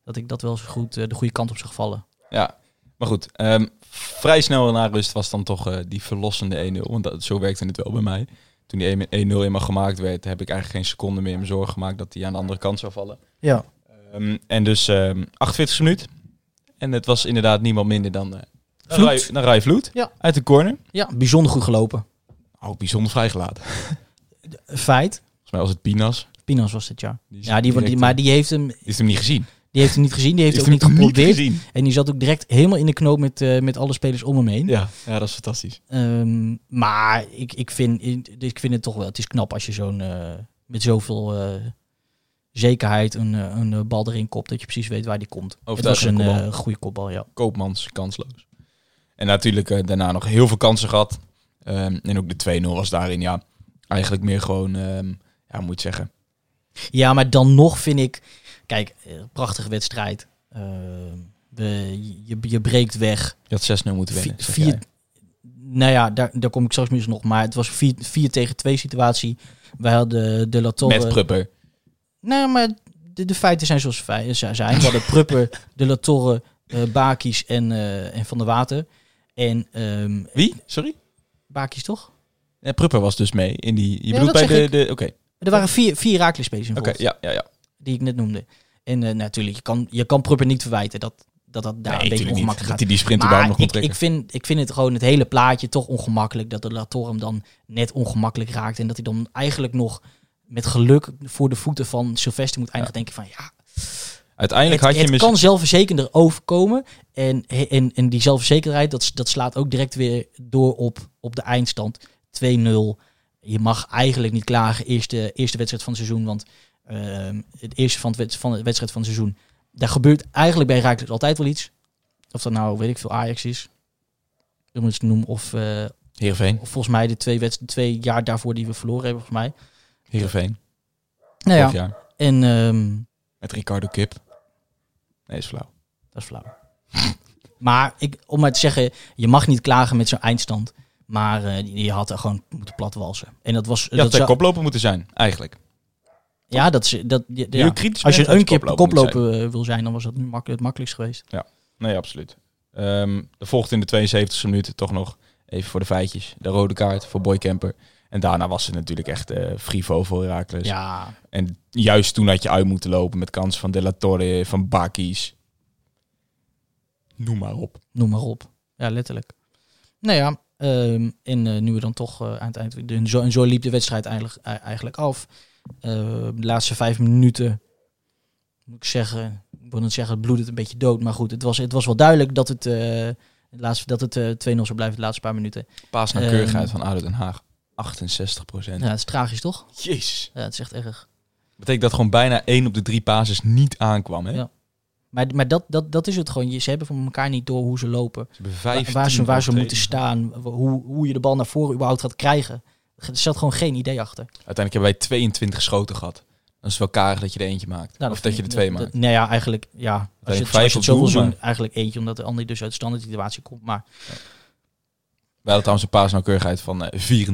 dat ik dat wel zo goed eh, de goede kant op zag vallen. Ja, maar goed. ehm, vrij snel na rust was dan toch eh, die verlossende 1-0. Want dat, zo werkte het wel bij mij. Toen die 1-0 eenmaal gemaakt werd, heb ik eigenlijk geen seconde meer me zorgen gemaakt dat hij aan de andere kant zou vallen. Ja. Ehm, en dus ehm 48 minuut. En het was inderdaad niemand minder dan, eh Vloed. Rai- dan Rai Vloed. Ja. Uit de corner. ja, bijzonder goed gelopen. Oh, bijzonder vrijgelaten. Feit. Volgens mij was het Pinas. Pinas was het, ja. Die is Ja, die, die, maar die heeft hem, die heeft hem niet gezien. Die heeft hem niet gezien. Die heeft, ook niet geprobeerd. gezien. En die zat ook direct helemaal in de knoop met, eh, met alle spelers om hem heen. Ja, ja, dat is fantastisch. Ehm, maar ik, ik, vind, ik vind het toch wel, het is knap als je zo'n, eh, met zoveel eh, zekerheid een, een bal erin kopt, dat je precies weet waar die komt. Het was Overtuigende een kopbal. goede kopbal, ja. Koopmans kansloos. En natuurlijk daarna nog heel veel kansen gehad. Ehm, en ook de 2-0 was daarin, ja, eigenlijk meer gewoon, ehm, ja, moet zeggen. Ja, maar dan nog vind ik, kijk, eh, prachtige wedstrijd. Ehm, we, je, je breekt weg. Je had 6-0 moeten winnen. Vier-. Nou ja, daar, daar kom ik straks misschien nog. Maar het was 4 tegen 2 situatie. Wij hadden de La Torre... Met Prupper. Nee, maar de, de feiten zijn zoals ze zijn. We hadden Prupper, de La Torre, eh Bakis en, eh, en Van der Water. En ehm Wie? Sorry? Bakis toch? Ja, Prupper was dus mee in die... Je Ja, bedoelt bij de... de Oké, Er waren vier, vier Raakles-spelers oké, involved, ja, ja, ja. Die ik net noemde. En eh, natuurlijk, je kan, je kan Prupper niet verwijten dat dat, dat daar een beetje niet. ongemakkelijk Dat gaat. hij die nog ik, trekken. ik, vind, ik vind het gewoon het hele plaatje toch ongemakkelijk. Dat de Latour hem dan net ongemakkelijk raakt. En dat hij dan eigenlijk nog met geluk voor de voeten van Sylvester moet eindigen. Denk ik van ja, Uiteindelijk het, had je het mis- kan zelfverzekender overkomen. En, en, en die zelfverzekerdheid, dat, dat slaat ook direct weer door op, op de eindstand. 2-0. Je mag eigenlijk niet klagen. Eerste, eerste wedstrijd van het seizoen. Want het eerste van, het, van de wedstrijd van het seizoen. Daar gebeurt eigenlijk bij Rijkelijk altijd wel iets. Of dat nou, weet ik veel, Ajax is. Dat moet het noemen. Of, eh, Heerenveen. of volgens mij de twee, wedst- twee jaar daarvoor die we verloren hebben, volgens mij. Heerenveen. Nou ja, jaar. en ehm, Met Ricardo Kip. Nee, is flauw. Dat is flauw. maar ik, om maar te zeggen, je mag niet klagen met zo'n eindstand. Maar eh, je had er gewoon moeten platwalsen. En dat was. Ja, dat zou- koploper moeten zijn, eigenlijk. Ja, dat is. Dat, ja, Als je een keer koploper eh, wil zijn, dan was dat nu mak het makkelijkst geweest. Nee, absoluut. Ehm er volgt in de 72e minuut toch nog, even voor de feitjes, de rode kaart voor Boy Kemper. En daarna was het natuurlijk echt eh frivo voor Herakles. Ja, En juist toen had je uit moeten lopen met kans van De La Torre, van Bakis. Noem maar op. noem maar op. Ja, letterlijk. Nou ja, ehm, en eh, nu we dan toch eh, aan het eind... En zo, en zo liep de wedstrijd eigenlijk, eh, eigenlijk af. Eh, de laatste vijf minuten, moet ik zeggen... Ik wil niet zeggen, het bloedde een beetje dood. Maar goed, het was, het was wel duidelijk dat het, eh, het, laatste, dat het eh 2-0 zou blijven de laatste paar minuten. Paasnauwkeurigheid Ehm. van ADO Den Haag. 68 procent. Ja, het is tragisch, toch? Jezus. Ja, het is echt erg. Betekent dat gewoon bijna één op de drie pases niet aankwam, hè? Ja. Maar, maar dat, dat, dat is het gewoon. Ze hebben van elkaar niet door hoe ze lopen. Ze Waar, 15 waar ze, waar ze moeten staan. Hoe, hoe je de bal naar voren überhaupt gaat krijgen. Er zat gewoon geen idee achter. Uiteindelijk hebben wij 22 schoten gehad. Dan is het wel karig dat je er eentje maakt. Nou, of dat je er twee maakt. nou ja, eigenlijk, ja. Als je het, vijf als je het doen, eigenlijk eentje, omdat de ander dus uit de standaard situatie komt. Maar Wij hadden trouwens een paasnauwkeurigheid van eh,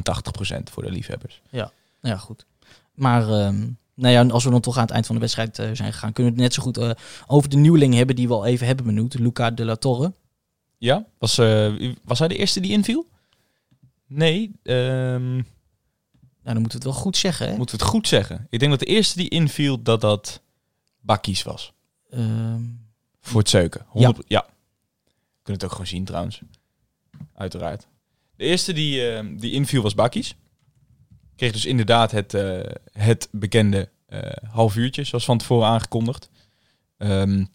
84% voor de liefhebbers. nou ja, goed. Maar ehm, nou ja, als we dan toch aan het eind van de wedstrijd eh, zijn gegaan, kunnen we het net zo goed eh, over de nieuweling hebben die we al even hebben benoemd. Luca de la Torre. Ja? Was, eh, was hij de eerste die inviel? Nee, ehm, Nou, dan moeten we het wel goed zeggen, hè? moeten we het goed zeggen. Ik denk dat de eerste die inviel, dat dat Bakkies was. Ehm, Voor het zeuken. 100 ja. We kunnen het ook gewoon zien trouwens. Uiteraard. De eerste die, eh, die inviel was Bakkies. Kreeg dus inderdaad het, eh, het bekende eh half uurtje, zoals van tevoren aangekondigd. Ehm,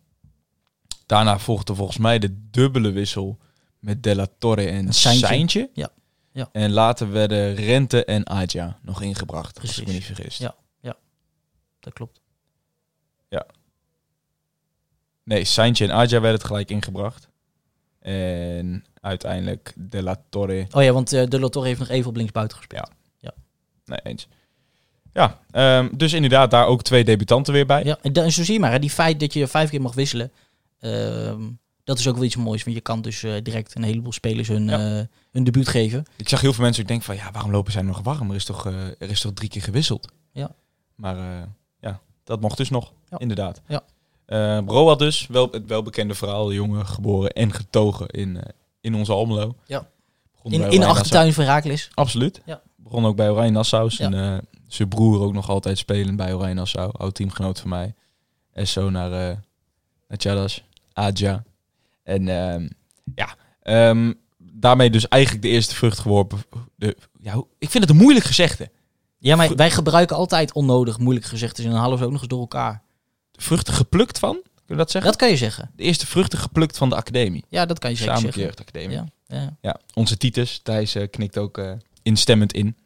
daarna volgde volgens mij de dubbele wissel met De La Torre en. Seintje. Ja. Ja. En later werden Rente en Adja nog ingebracht, als ik me Precies. niet vergis. Ja. dat klopt. Nee, Seintje en Adja werden het gelijk ingebracht. En uiteindelijk De La Torre. Oh ja, want eh, de la Torre heeft nog even op linksbuiten gespeeld. Nee, eens. Ja, ehm, dus inderdaad daar ook twee debutanten weer bij. Ja, en, zo zie je maar, hè, die feit dat je vijf keer mag wisselen, ehm, dat is ook wel iets moois. Want je kan dus eh, direct een heleboel spelers hun, Ja. eh, hun debuut geven. Ik zag heel veel mensen denken van, ja, waarom lopen zij nog warm? Er is toch, eh, er is toch drie keer gewisseld? Ja. Maar ja, dat mocht dus nog, Ja. inderdaad. Ja. Roa dus, wel, het welbekende verhaal, jongen geboren en getogen in, in onze Almelo. Ja. Begon In, in de achtertuin van Herakles. Absoluut. Ja. Begon ook bij Oranje Nassau. Ja. En zijn broer ook nog altijd spelen bij Oranje Nassau. Oud teamgenoot van mij. En zo naar, naar Chadas. Adja. En ehm, ja, ehm, daarmee dus eigenlijk de eerste vrucht geworpen. De, ja, ik vind het een moeilijk gezegde. Ja, maar wij gebruiken altijd onnodig moeilijk gezegd. Dus en dan halen we ze ook nog eens door elkaar. Vruchten geplukt van, kun je dat zeggen? Dat kan je zeggen. De eerste vruchten geplukt van de academie. Ja, dat kan je zeker Samen zeggen. jeugdacademie. Ja. Ja, ja. onze Titus, Thijs, eh, knikt ook eh, instemmend in.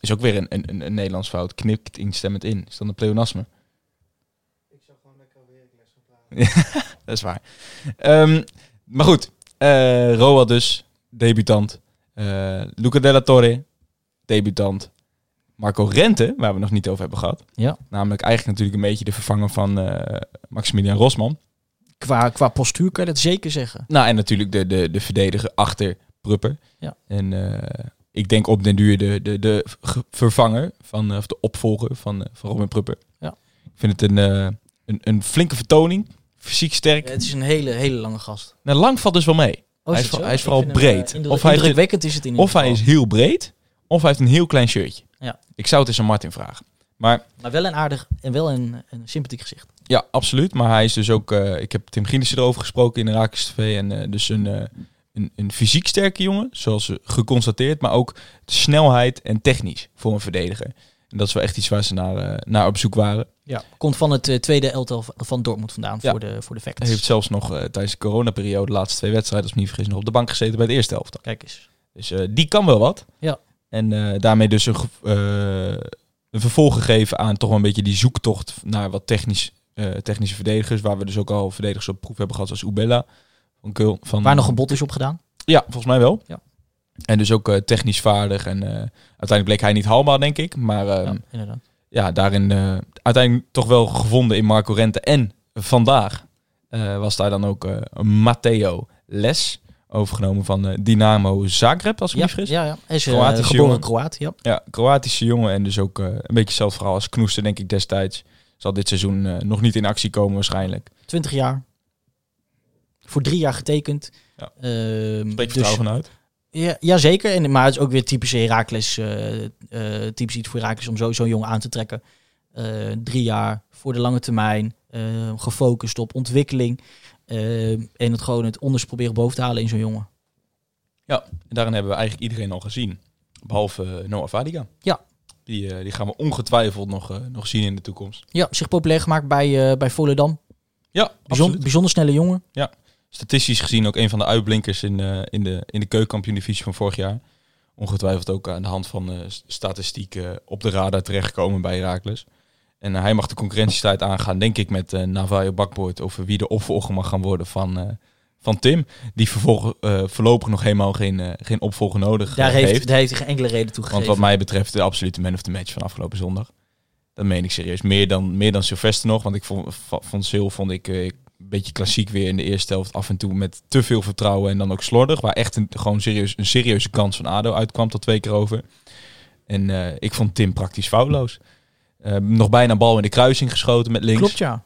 Is ook weer een, een, een, een Nederlands fout. Knikt instemmend in. Is dan een pleonasme? dat is waar. Ehm, maar goed, eh Roa dus, debutant. Eh Luca Della Torre, debutant. Marco Rente, waar we nog niet over hebben gehad. Ja. Namelijk eigenlijk natuurlijk een beetje de vervanger van eh, Maximilian Rosman. Qua, qua postuur kan je dat zeker zeggen. Nou, en natuurlijk de, de, de verdediger achter Prupper. Ja. En ik denk op den duur de, de, de ge- vervanger, van, of de opvolger van, van Robin Prupper. Ja. Ik vind het een, een, een flinke vertoning Fysiek sterk. Het is een hele, hele lange gast. Nou, lang valt dus wel mee. Oh, Hij is is voor- hij is vooral hem, eh, breed. indruk- Of hij indrukwekkend is het in ieder Of hij is heel breed, of hij heeft een heel klein shirtje. Ja. Ik zou het eens aan Martin vragen. Maar Maar wel een aardig en wel een, een sympathiek gezicht. ja, absoluut. Maar hij is dus ook... eh, ik heb Tim Gielissen erover gesproken in de Rakers TV. En eh, dus een, eh, een, een fysiek sterke jongen, zoals geconstateerd. Maar ook snelheid en technisch voor een verdediger. En dat is wel echt iets waar ze naar, eh, naar op zoek waren. Ja. Komt van het eh, tweede elftal van Dortmund vandaan Ja. voor de, voor de facts. Hij heeft zelfs nog eh, tijdens de coronaperiode, de laatste twee wedstrijden, als ik me niet vergis, nog op de bank gezeten bij het eerste elftal. Kijk eens. Dus die kan wel wat. Ja. En daarmee dus een, een vervolg gegeven aan toch wel een beetje die zoektocht naar wat technisch, technische verdedigers. Waar we dus ook al verdedigers op proef hebben gehad, zoals Ubella. Van Keul, van, Waar nog een bot is op gedaan. Ja, volgens mij wel. Ja. En dus ook eh, technisch vaardig. En eh, uiteindelijk bleek hij niet haalbaar, denk ik. Maar ehm, ja, ja, inderdaad. daarin eh, uiteindelijk toch wel gevonden in Marco Rente. En vandaag was daar dan ook Matteo Les. Overgenomen van Dynamo Zagreb, als ik me Ja, vergis. ja, ja. Hij is Kroatische geboren jongen. Ja. Ja, Kroatische jongen en dus ook een beetje hetzelfde verhaal als Knoester, denk ik destijds. Zal dit seizoen nog niet in actie komen waarschijnlijk. 20 jaar. Voor drie jaar getekend. Ja. Ehm, Spreek dus, vanuit. Ja, jazeker. En, maar het is ook weer typisch Herakles. eh eh, typisch iets voor Herakles om zo- zo'n jongen aan te trekken. Eh, drie jaar voor de lange termijn. gefocust op ontwikkeling. en het gewoon het onderste proberen boven te halen in zo'n jongen. En daarin hebben we eigenlijk iedereen al gezien. Behalve eh, Noah Vadiga. Ja. Die, die gaan we ongetwijfeld nog, nog zien in de toekomst. Ja, zich populair gemaakt bij, eh bij Volendam. Ja, Bijzonder, bijzonder snelle jongen. Statistisch gezien ook een van de uitblinkers in, eh, in de, in de keukenkampioen-divisie van vorig jaar. Ongetwijfeld ook aan de hand van s- statistieken op de radar terechtgekomen bij Herakles. En eh, hij mag de concurrentiestrijd aangaan, denk ik, met uh, Navajo Bakboord over wie de opvolger mag gaan worden van, van Tim. Die vervolg, voorlopig nog helemaal geen, geen opvolger nodig Daar heeft, daar heeft hij geen enkele reden toe Want gegeven. wat mij betreft de absolute man of the match van afgelopen zondag. Dat meen ik serieus. Meer dan, meer dan Sylvester nog. Want ik vond, vond Sil vond ik beetje klassiek weer in de eerste helft. Af en toe met te veel vertrouwen en dan ook slordig. Waar echt een, gewoon serieus, een serieuze kans van ADO uitkwam tot twee keer over. En eh, ik vond Tim praktisch foutloos. Eh, nog bijna bal in de kruising geschoten met links. Klopt, ja.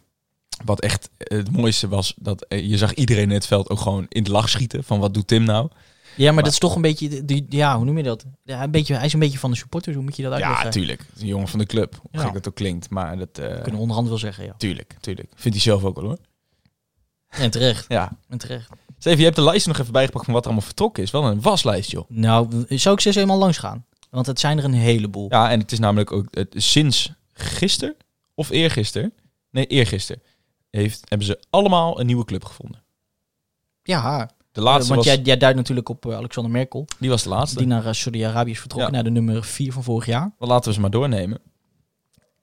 Wat echt het mooiste was, dat eh, je zag iedereen in het veld ook gewoon in de lach schieten. Van wat doet Tim nou? Ja, maar, dat is toch een beetje, die, ja, hoe noem je dat? Ja, een beetje, hij is een beetje van de supporters, hoe moet je dat uitleggen? Ja, tuurlijk. Een jongen van de club. Hoe Ja. gek dat ook klinkt. Maar dat... eh, Kunnen we onderhand wel zeggen, ja. Tuurlijk, tuurlijk. Vindt hij zelf ook wel hoor. En terecht, Ja. en terecht. Steven, je hebt de lijst nog even bijgepakt van wat er allemaal vertrokken is. Wel een waslijst, joh. Nou, zou ik ze eens eenmaal langs gaan? Want het zijn er een heleboel. Ja, en het is namelijk ook het, sinds gisteren of eergisteren, nee, eergisteren, heeft, hebben ze allemaal een nieuwe club gevonden. Ja, De laatste want was, jij, jij duidt natuurlijk op eh, Alexander Merkel, die was de laatste. die naar eh, Saudi-Arabië is vertrokken, Ja. naar de nummer 4 van vorig jaar. Wel, laten we ze maar doornemen.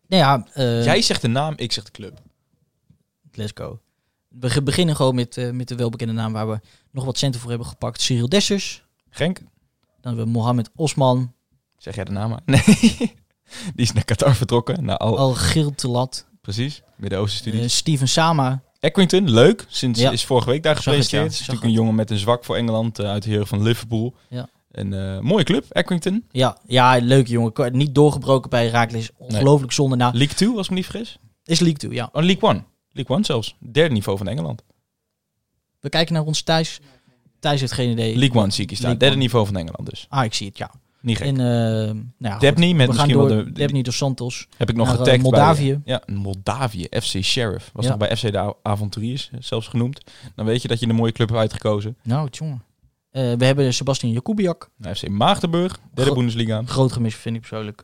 Nou ja, eh, jij zegt de naam, ik zeg de club. let's go. We beginnen gewoon met, eh, met de welbekende naam waar we nog wat centen voor hebben gepakt. Cyril Dessers. Genk, Dan hebben we Mohamed Osman, zeg jij de naam maar? Nee. die is naar Qatar vertrokken. Naar al, Al Giltelat, precies, Midden-Oosten studies. eh, Steven Sama. Equington, leuk. Sinds Ja. is vorige week daar het, gepresenteerd. ja. is natuurlijk een jongen met een zwak voor Engeland eh, uit de heren van Liverpool. Ja. Een mooie club, Equington. Ja, ja, leuke jongen. Niet doorgebroken bij Raakles. Ongelooflijk zonde. Nou, League 2, als ik me niet vergis. is League 2, ja. Oh, League 1. League 1 zelfs. Derde niveau van Engeland. We kijken naar ons thuis. Thijs heeft geen idee. League 1 zie ik staan. League Derde One. niveau van Engeland dus. Ah, ik zie het, ja. Niet gek. En, eh nou ja, goed. Met we gaan misschien door. wel de... de- Debney dos Santos. heb ik nog eh, getagd Moldavië. bij... Ja, Moldavië. FC Sheriff. Was Ja. nog bij FC de Avonturiers eh, zelfs genoemd. Dan weet je dat je een mooie club hebt uitgekozen. Nou, jongen. Eh, we hebben Sebastian Jakubiak. Nou, FC Maagdenburg. Derde Gro- Bundesliga. Groot gemis, vind ik persoonlijk.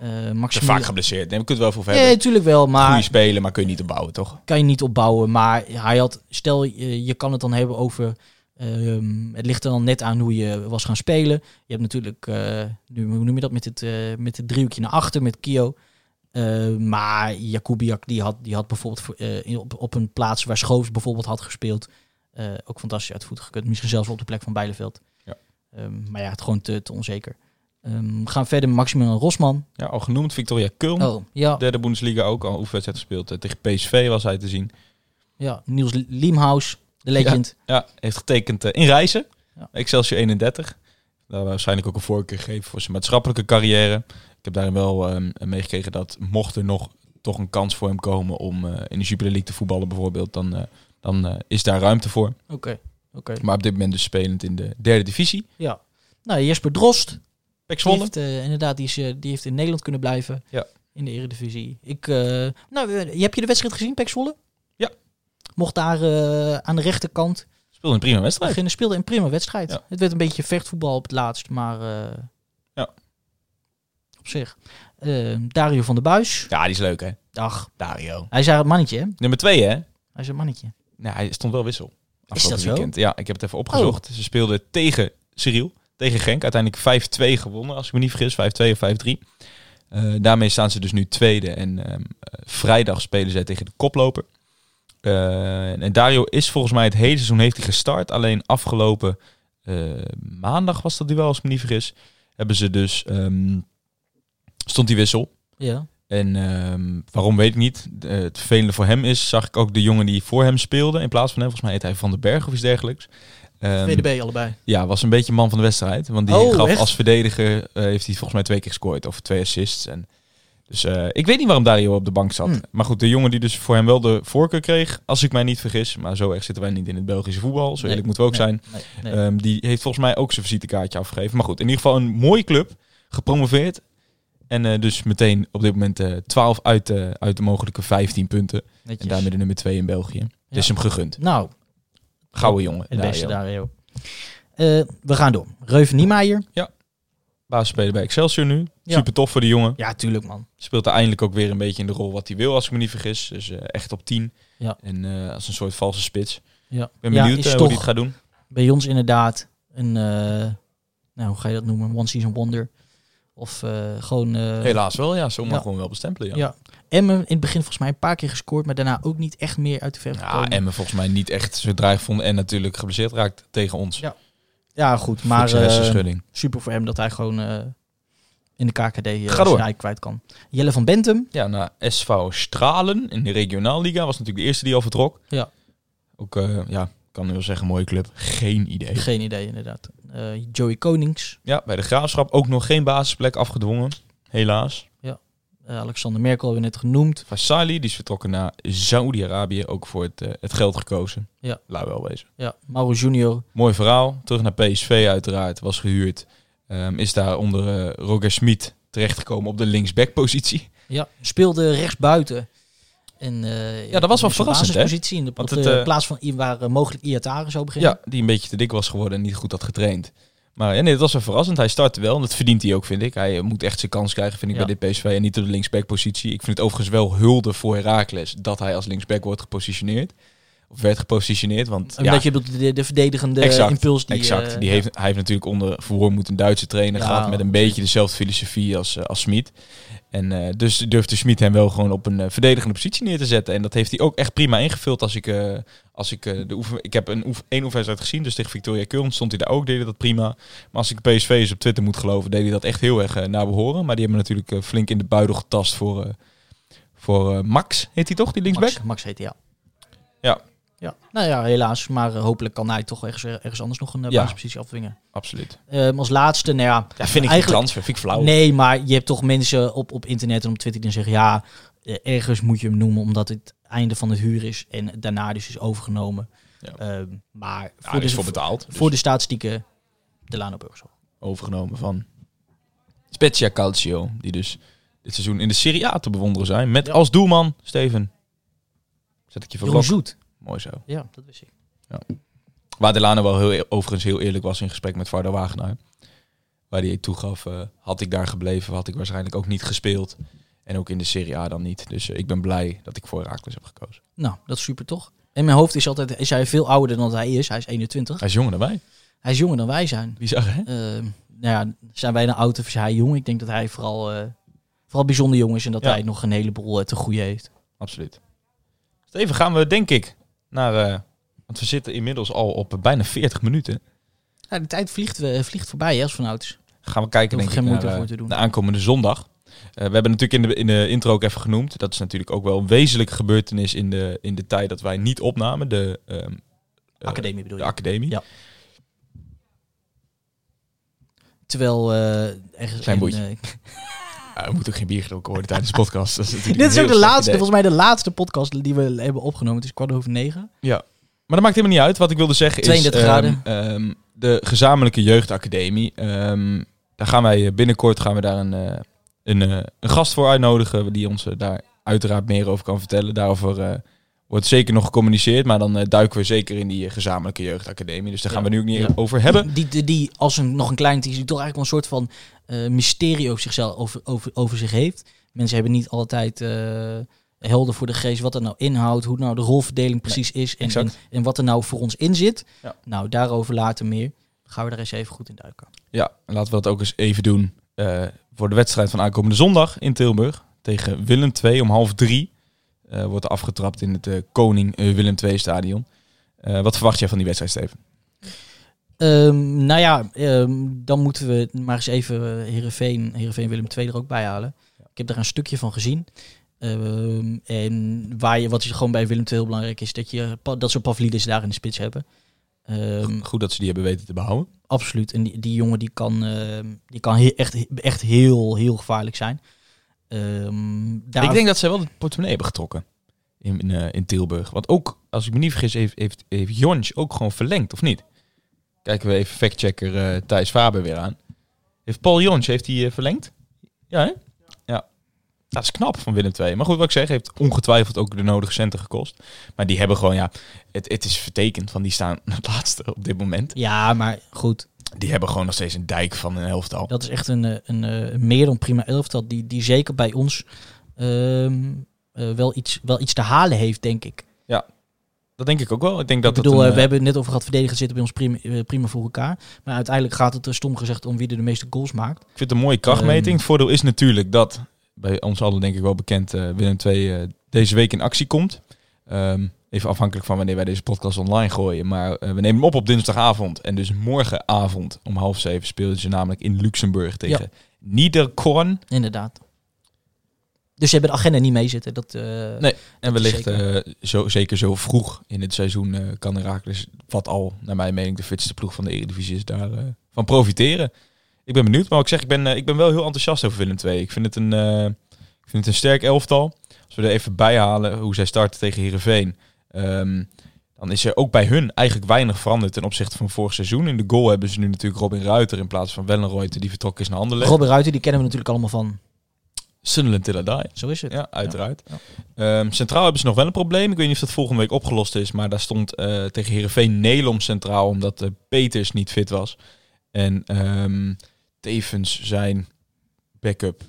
Ja. Eh, Maximilian- vaak geblesseerd. Nee, we kunnen het wel voor Nee, hebben. natuurlijk wel, maar Goeie spelen, maar kun je niet opbouwen, toch? kan je niet opbouwen. Maar hij had, stel je, je kan het dan hebben over. ehm, het ligt er dan net aan hoe je was gaan spelen. Je hebt natuurlijk, eh, nu, hoe noem je dat, met het, eh, met het driehoekje naar achter met Kio. Eh, maar Jakubiak die had, die had bijvoorbeeld eh, in- op, op een plaats waar Schoofs bijvoorbeeld had gespeeld. eh, ook fantastisch uit voeten gekund. Misschien zelfs op de plek van Bijleveld. Ja. Ehm, maar ja, het gewoon te, te onzeker. Ehm, we gaan verder met Maximilian Rosman. Ja, al genoemd. Victoria Köln. Oh, ja, Derde Bundesliga ook al oefenwedstrijd gespeeld. Eh, Tegen PSV was hij te zien. ja. Niels Liemhaus, de legend. Ja, heeft getekend eh, in Reizen. Ja. Excelsior 31. Daar waarschijnlijk ook een voorkeur gegeven voor zijn maatschappelijke carrière. Ik heb daarin wel ehm, meegekregen dat mocht er nog toch een kans voor hem komen om eh, in de Jupiler League te voetballen bijvoorbeeld, dan, eh, dan eh, is daar ruimte voor. Oké, oké. Maar op dit moment dus spelend in de derde divisie. Ja. Nou, Jesper Drost, Pek die Zwolle. heeft, eh, inderdaad, die, is, eh, die heeft in Nederland kunnen blijven. Ja. In de Eredivisie. Ik, eh, nou, heb je de wedstrijd gezien, Pek Zwolle? Ja. Mocht daar eh, aan de rechterkant Speelde een prima wedstrijd. beginnen speelde een prima wedstrijd. Ja. Het werd een beetje vechtvoetbal op het laatst, maar eh, Ja. op zich. Dario van der Buis. Ja, die is leuk hè. Ach, Dario. hij is daar het mannetje, hè? Nummer twee hè. Hij is een mannetje. Nou, hij stond wel wissel. Afgelopen dat zo? Oh. Weekend. Ja, ik heb het even opgezocht. Ze speelden tegen Cyril, tegen Genk. Uiteindelijk 5-2 gewonnen, als ik me niet vergis. 5-2 of 5-3. Eh, daarmee staan ze dus nu tweede. En ehm, eh, vrijdag spelen zij tegen de koploper. Eh, en Dario is volgens mij het hele seizoen heeft hij gestart. Alleen afgelopen maandag was dat duel, als ik me niet vergis. Hebben ze dus... ehm, stond die wissel. Ja. En ehm, waarom weet ik niet. Het vervelende voor hem is, zag ik ook de jongen die voor hem speelde. In plaats van hem, volgens mij heet hij Van den Berg of iets dergelijks. Ehm, VDB allebei. ja, was een beetje man van de wedstrijd. Want die Oh, gaf echt? als verdediger, eh, heeft hij volgens mij twee keer gescoord. Of twee assists. En, dus eh, ik weet niet waarom Dario op de bank zat. Hm. Maar goed, de jongen die dus voor hem wel de voorkeur kreeg, als ik mij niet vergis. Maar zo erg zitten wij niet in het Belgische voetbal. Zo Nee, eerlijk moeten we ook nee, zijn. Nee. Ehm, die heeft volgens mij ook zijn visitekaartje afgegeven. Maar goed, in ieder geval een mooie club. Gepromoveerd. En eh, dus meteen op dit moment eh 12 uit, de uit de mogelijke 15 punten. Netjes. En daarmee de nummer 2 in België. Het is hem gegund. Nou, Gouden jongen. het beste Dario. Eh, we gaan door. Reuven Niemeyer. Basisspeler bij Excelsior nu. Ja. Super tof voor de jongen. Ja, tuurlijk man. Speelt eindelijk ook weer een beetje in de rol wat hij wil, als ik me niet vergis. Dus eh, echt op 10. Ja. En eh, als een soort valse spits. Ja. Ik ben Ja, benieuwd is eh, hoe toch hij het gaat doen. bij ons inderdaad een, eh, nou hoe ga je dat noemen? One season wonder. Of eh, gewoon... eh, Helaas wel, ja. Zo mag ja. gewoon wel bestempelen, ja. Ja. Emmen in het begin volgens mij een paar keer gescoord, maar daarna ook niet echt meer uit de verf Ja, gekomen. Emmen volgens mij niet echt zo dreig vonden. En natuurlijk geblesseerd raakt tegen ons. Ja, Ja, goed. Maar eh, hersenschudding. super voor hem dat hij gewoon eh, in de KKD uh, zijn kwijt kan. Jelle van Bentum. Ja, naar SV Stralen in de regionaalliga. Was natuurlijk de eerste die al vertrok. Ja. Ook, eh, ja, kan nu wel zeggen, mooie club. Geen idee. Geen idee inderdaad. Eh, Joey Konings. Ja, bij de Graafschap ook nog geen basisplek afgedwongen. Helaas. Eh, Alexander Merkel hebben we net genoemd. Faisali, die is vertrokken naar Saoedi-Arabië. Ook voor het, eh, het geld gekozen. Ja. Laat wel wezen. Ja, Mauro Junior. Mooi verhaal. Terug naar PSV uiteraard. Was gehuurd. Ehm, is daar onder eh, Roger Smit terechtgekomen op de linksback-positie. Ja, speelde rechtsbuiten. En, eh, Ja, dat was wel verrassend, hè? basispositie In de op het, de plaats van waar mogelijk Iataren zou beginnen. Ja, die een beetje te dik was geworden en niet goed had getraind. Maar ja, nee, dat was wel verrassend. Hij startte wel en dat verdient hij ook, vind ik. Hij moet echt zijn kans krijgen, vind ik, Ja. bij dit PSV. En niet op de linksback-positie. Ik vind het overigens wel hulde voor Herakles dat hij als linksback wordt gepositioneerd. Werd gepositioneerd, want Omdat ja, je bedoelt de, de verdedigende Exact, impuls die... exact. eh, Die heeft, hij heeft natuurlijk onder Verhoormoed een Duitse trainer Ja, gehad met een beetje dezelfde filosofie als, eh, als Smit. En eh, dus durfde Smit hem wel gewoon op een verdedigende positie neer te zetten. En dat heeft hij ook echt prima ingevuld als ik, als ik de oefen... Ik heb een oef, één oefenwedstrijd gezien, dus tegen Victoria Köln stond hij daar ook, deed hij dat prima. Maar als ik PSV eens op Twitter moet geloven, deed hij dat echt heel erg naar behoren. Maar die hebben natuurlijk flink in de buidel getast voor, voor Max, heet hij toch, die linksback? Max, Max heet hij, ja. Ja. Ja. Nou ja, helaas. Maar eh, hopelijk kan hij toch ergens, ergens anders nog een uh, Ja. basispositie afdwingen. Absoluut. Ehm, als laatste, nou ja... Ja, vind ik Eigenlijk- transfer, vind ik flauw. Nee, maar je hebt toch mensen op, op internet en op Twitter die zeggen... Ja, eh, ergens moet je hem noemen omdat het einde van het huur is. En daarna dus is overgenomen. Ja. Ehm, maar voor, de, is voor betaald. dus voor de statistieken, Delano Burgers. overgenomen van Spezia Calcio. Die dus dit seizoen in de Serie A te bewonderen zijn. Met als doelman, Steven. Zet ik je voor Jong. Zoet. Mooi zo. Ja, dat wist ik. Waar Delano wel heel, e- overigens heel eerlijk was in gesprek met Varda Wagenaar. Waar hij toegaf, eh, had ik daar gebleven, had ik waarschijnlijk ook niet gespeeld. En ook in de Serie A dan niet. Dus eh, ik ben blij dat ik voor Herakles heb gekozen. Nou, dat is super toch? In mijn hoofd is, altijd, is hij veel ouder dan dat hij is. Hij is 21. Hij is jonger dan wij. Hij is jonger dan wij zijn. Bizar hè? Ehm, nou ja, zijn wij een oud of is hij jong? Ik denk dat hij vooral, eh, vooral bijzonder jong is en dat Ja. hij nog een heleboel eh, te goede heeft. Absoluut. Steven, gaan we denk ik naar... eh, want we zitten inmiddels al op bijna 40 minuten. Ja, de tijd vliegt, eh, vliegt voorbij hè, als vanouds. gaan we kijken denk ik naar, eh, voor te doen. de aankomende zondag. We hebben natuurlijk in de, in de intro ook even genoemd. Dat is natuurlijk ook wel een wezenlijke gebeurtenis in de, in de tijd dat wij niet opnamen. De, ehm, eh, Academie bedoel de je? academie. Ja. Terwijl eh ergens... Klein we moeten ook geen bier gedronken worden tijdens de podcast. Dat is Dit is ook de laatste, idee. volgens mij de laatste podcast die we hebben opgenomen. Het is kwart over negen. Ja, maar dat maakt helemaal niet uit. Wat ik wilde zeggen 32 is... ehm, graden. ehm, de gezamenlijke jeugdacademie. ehm, daar gaan wij eh, binnenkort gaan we daar een, eh, een, eh, een gast voor uitnodigen. Die ons daar uiteraard meer over kan vertellen. Daarover wordt zeker nog gecommuniceerd. Maar dan eh, duiken we zeker in die eh, gezamenlijke jeugdacademie. Dus daar gaan Ja. we nu ook niet Ja. over hebben. Die, die, die als een, nog een klein teaser, toch eigenlijk wel een soort van eh, mysterie over zichzelf, over, over, over zich heeft. Mensen hebben niet altijd eh, helder voor de geest wat er nou inhoudt, hoe nou de rolverdeling precies is en, en, en wat er nou voor ons in zit. Ja. Nou, daarover later meer. Dan gaan we daar eens even goed in duiken. Ja, en laten we dat ook eens even doen voor de wedstrijd van aankomende zondag in Tilburg. Tegen Willem II om half drie. Eh, wordt afgetrapt in het eh, Koning eh, Willem II stadion. Wat verwacht jij van die wedstrijd, Steven? Ehm, nou ja, ehm, dan moeten we maar eens even Heerenveen, Heerenveen Willem II er ook bij halen. Ik heb daar een stukje van gezien. Ehm, en waar je, wat is gewoon bij Willem II heel belangrijk is, dat, je, dat ze Pavlidis daar in de spits hebben. Goed dat ze die hebben weten te behouden. absoluut. En die, die jongen die kan, die kan he- echt, echt heel, heel gevaarlijk zijn. Ehm, daar, Ik denk dat zij wel het portemonnee hebben getrokken in, in, eh, in Tilburg. Want ook, als ik me niet vergis, heeft, heeft, heeft Jonsch ook gewoon verlengd, of niet? Kijken we even factchecker eh Thijs Faber weer aan. Heeft Paul Jonsch heeft hij eh, verlengd? Ja, hè? Ja. Dat is knap van Willem II. Maar goed, wat ik zeg, heeft ongetwijfeld ook de nodige centen gekost. Maar die hebben gewoon, ja, het, het is vertekend van die staan het laatste op dit moment. Ja, maar goed. Die hebben gewoon nog steeds een dijk van een elftal. Dat is echt een, eh, een, eh, een meer dan prima elftal. Die, die zeker bij ons ehm, eh, wel, iets, wel iets te halen heeft, denk ik. Dat denk ik ook wel. Ik denk dat ik bedoel, het een, we hebben het net over gehad, verdedigen zitten bij ons prima, prima voor elkaar. Maar uiteindelijk gaat het, stom gezegd, om wie er de meeste goals maakt. Ik vind het een mooie krachtmeting. Ehm, het voordeel is natuurlijk dat, bij ons allen denk ik wel bekend, Willem II eh, deze week in actie komt. Ehm, even afhankelijk van wanneer wij deze podcast online gooien. Maar eh, we nemen hem op op dinsdagavond. En dus morgenavond om half zeven speelden ze namelijk in Luxemburg tegen Niederkorn. Inderdaad. Dus ze hebben de agenda niet meezitten. Dat, eh, Nee, En Dat wellicht zeker. eh, zo, zeker zo vroeg in het seizoen eh, kan Herakles, wat al naar mijn mening de fitste ploeg van de Eredivisie is, daar eh, van profiteren. Ik ben benieuwd, maar ik zeg, ik ben, ik ben wel heel enthousiast over Willem II. Ik vind het een, ik vind het een sterk elftal. Als we er even bij halen hoe zij starten tegen Heerenveen, ehm, dan is er ook bij hun eigenlijk weinig veranderd ten opzichte van vorig seizoen. In de goal hebben ze nu natuurlijk Robin Ruiter in plaats van Wellenreuter, die vertrokken is naar Anderlecht. Robin Ruiter, die kennen we natuurlijk allemaal van. Sunderland till I die. Zo is het. Ja, uiteraard. Ja. Ehm, centraal hebben ze nog wel een probleem. Ik weet niet of dat volgende week opgelost is. Maar daar stond eh, tegen Heerenveen Nelom centraal. Omdat eh, Peters niet fit was. En ehm, tevens zijn backup.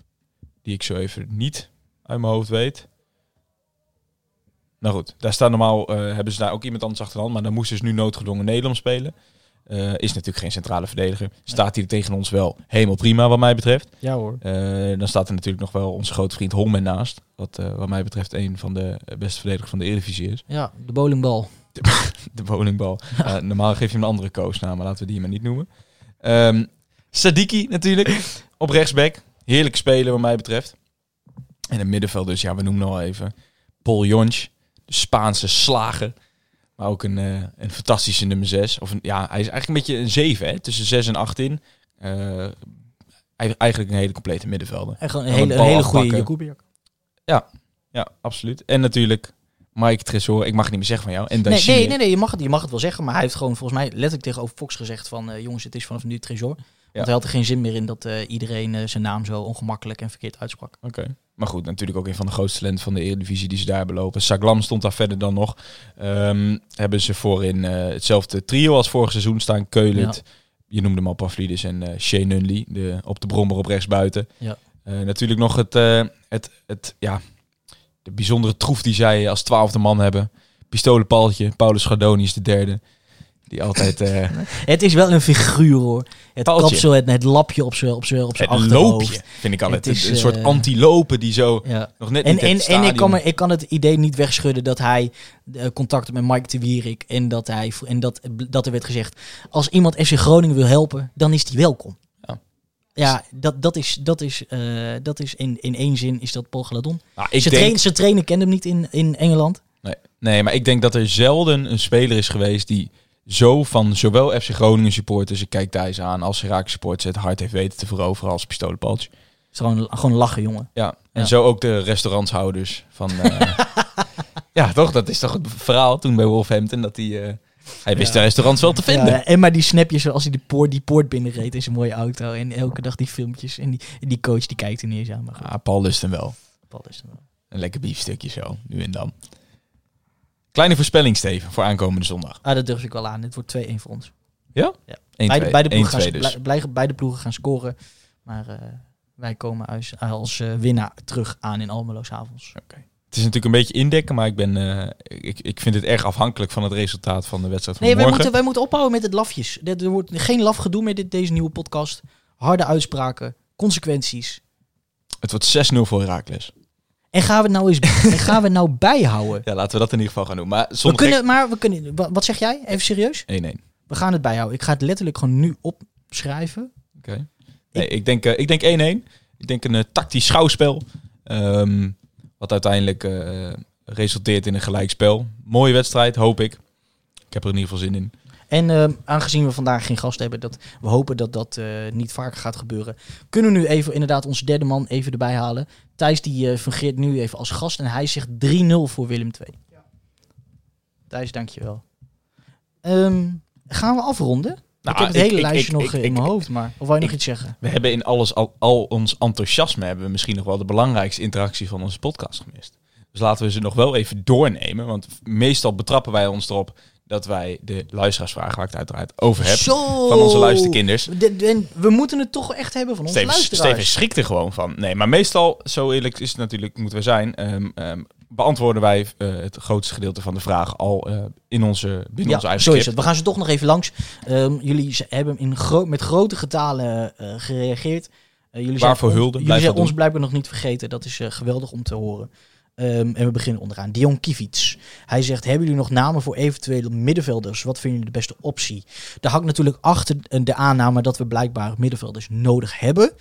Die ik zo even niet uit mijn hoofd weet. Nou goed, daar staat normaal, eh, hebben ze daar ook iemand anders achter de hand. Maar dan moest dus nu noodgedwongen Nelom spelen. Eh, is natuurlijk geen centrale verdediger. Staat hij tegen ons wel helemaal prima wat mij betreft. Ja hoor. Eh, dan staat er natuurlijk nog wel onze grote vriend Holmen naast. Wat wat mij betreft een van de beste verdedigers van de Eredivisie is. Ja, de bowlingbal. De bowlingbal. Eh, normaal geef je hem een andere koosnaam, maar laten we die maar niet noemen. Ehm Sadiki natuurlijk, op rechtsback. Heerlijke speler wat mij betreft. En het middenveld dus, ja, we noemen al even. Paul Jonch, de Spaanse slager. Maar ook een, eh, een fantastische nummer 6. Of een, ja, hij is eigenlijk een beetje een 7, hè? tussen 6 en 8 in. Eh, ei- eigenlijk een hele complete middenvelder. En gewoon een hele, een hele goede afpakken. Jakubiak. Ja, absoluut. En natuurlijk Mike Tresor. Ik mag het niet meer zeggen van jou. En Nee, nee, nee, nee je, mag het, je mag het wel zeggen. Maar hij heeft gewoon volgens mij letterlijk tegenover Fox gezegd van... eh, jongens, het is vanaf nu Trezor. Want hij had er geen zin meer in dat eh, iedereen eh, zijn naam zo ongemakkelijk en verkeerd uitsprak. Oké. Maar goed, natuurlijk ook een van de grootste talenten van de Eredivisie die ze daar hebben lopen. Saglam stond daar verder dan nog. Ehm, hebben ze voorin eh hetzelfde trio als vorig seizoen staan. Keulet, je noemde hem al Pavlidis en eh Shea Nunley, de, op de brommer op rechts buiten. Ja. Natuurlijk nog het, het, het, ja, de bijzondere troef die zij als twaalfde man hebben. Pistolenpaaltje, Paulus Schardoni is de derde. Die altijd eh, Het is wel een figuur hoor. Het Paaltje. kapsel, het, het lapje op zijn op zijn op zijn het loopje, vind ik altijd. Het is, een soort eh, antilopen die zo Ja. nog net En, niet en, en ik, kan me, ik kan het idee niet wegschudden dat hij eh, contact had met Mike de Wierik. En, dat, hij, en dat, dat er werd gezegd, als iemand FC Groningen wil helpen, dan is die welkom. Ja. Ja, dat, dat is, dat is, dat is in, in één zin is dat Paul Galadon. Nou, ik denk, trainer, zijn trainer kende hem niet in, in Engeland. Nee, nee, maar ik denk dat er zelden een speler is geweest die zo van zowel FC Groningen supporters, ik kijk Thijs aan, als Herakles supporters het hart heeft weten te veroveren als pistolenpaaltje. is gewoon, gewoon lachen, jongen. Ja, en Ja. zo ook de restaurantshouders van... eh, ja, toch? Dat is toch het verhaal toen bij Wolverhampton dat hij... eh, hij wist Ja. de restaurants wel te vinden. Ja, en maar die snapjes als hij die poort, die poort binnenreed in zijn mooie auto. En elke dag die filmpjes. En die, en die coach die kijkt er niet eens aan. Maar goed, Ah, Paul lust hem wel. Paul is er wel. Een lekker biefstukje zo, nu en dan. Kleine voorspelling, Steven, voor aankomende zondag. Ah, dat durf ik wel aan. Dit wordt 2-1 voor ons. Ja? Ja. 1, beide, beide, ploegen 2 gaan, dus. blij- blij- beide ploegen gaan scoren. Maar eh, wij komen als, als eh, winnaar terug aan in Almelo 's avonds. Oké. Het is natuurlijk een beetje indekken, maar ik, ben, eh, ik, ik vind het erg afhankelijk van het resultaat van de wedstrijd van Nee, wij morgen. moeten, wij moeten ophouden met het lafjes. Er er wordt geen laf gedoe met dit, deze nieuwe podcast. Harde uitspraken, consequenties. Het wordt 6-0 voor Herakles. En gaan we het nou eens en gaan we nou bijhouden? Ja, laten we dat in ieder geval gaan doen. Maar We kunnen, maar we kunnen. wa- Wat zeg jij? Even serieus? gek- 1-1. We gaan het bijhouden. Ik ga het letterlijk gewoon nu opschrijven. Oké. Nee, ik denk eh, ik denk 1-1. Ik denk een eh, tactisch schouwspel. ehm, wat uiteindelijk eh, resulteert in een gelijkspel. Mooie wedstrijd, hoop ik. Ik heb er in ieder geval zin in. En ehm, aangezien we vandaag geen gast hebben, dat we hopen dat dat eh, niet vaker gaat gebeuren, kunnen we nu even inderdaad onze derde man even erbij halen. Thijs die eh, fungeert nu even als gast en hij zegt 3-0 voor Willem II. Thijs, dankjewel. Ehm gaan we afronden? Nou, ik heb het ik- hele ik- lijstje ik- nog ik- in mijn hoofd, maar of wou je nog iets zeggen? We hebben in alles, al, al ons enthousiasme hebben we misschien nog wel de belangrijkste interactie van onze podcast gemist. Dus laten we ze nog wel even doornemen. Want meestal betrappen wij ons erop dat wij de luisteraarsvragen, waar ik het uiteraard over heb, Zo! van onze luisterkinders. De- de- we moeten het toch echt hebben van onze Steven, luisteraars. Steven schrikt er gewoon van. Nee, maar meestal, zo eerlijk is het natuurlijk, moeten we zijn, ehm, ehm, beantwoorden wij eh, het grootste gedeelte van de vragen al eh, in onze, binnen Ja, onze eigen zo is het. We gaan ze toch nog even langs. Ehm, jullie hebben in met grote getalen eh, gereageerd. Jullie Waarvoor zijn, hulde, Jullie zijn ons blijkbaar nog niet vergeten. Dat is geweldig om te horen. Ehm, en we beginnen onderaan. Dion Kivits. Hij zegt, hebben jullie nog namen voor eventuele middenvelders? Wat vinden jullie de beste optie? Daar hangt natuurlijk achter de aanname dat we blijkbaar middenvelders nodig hebben.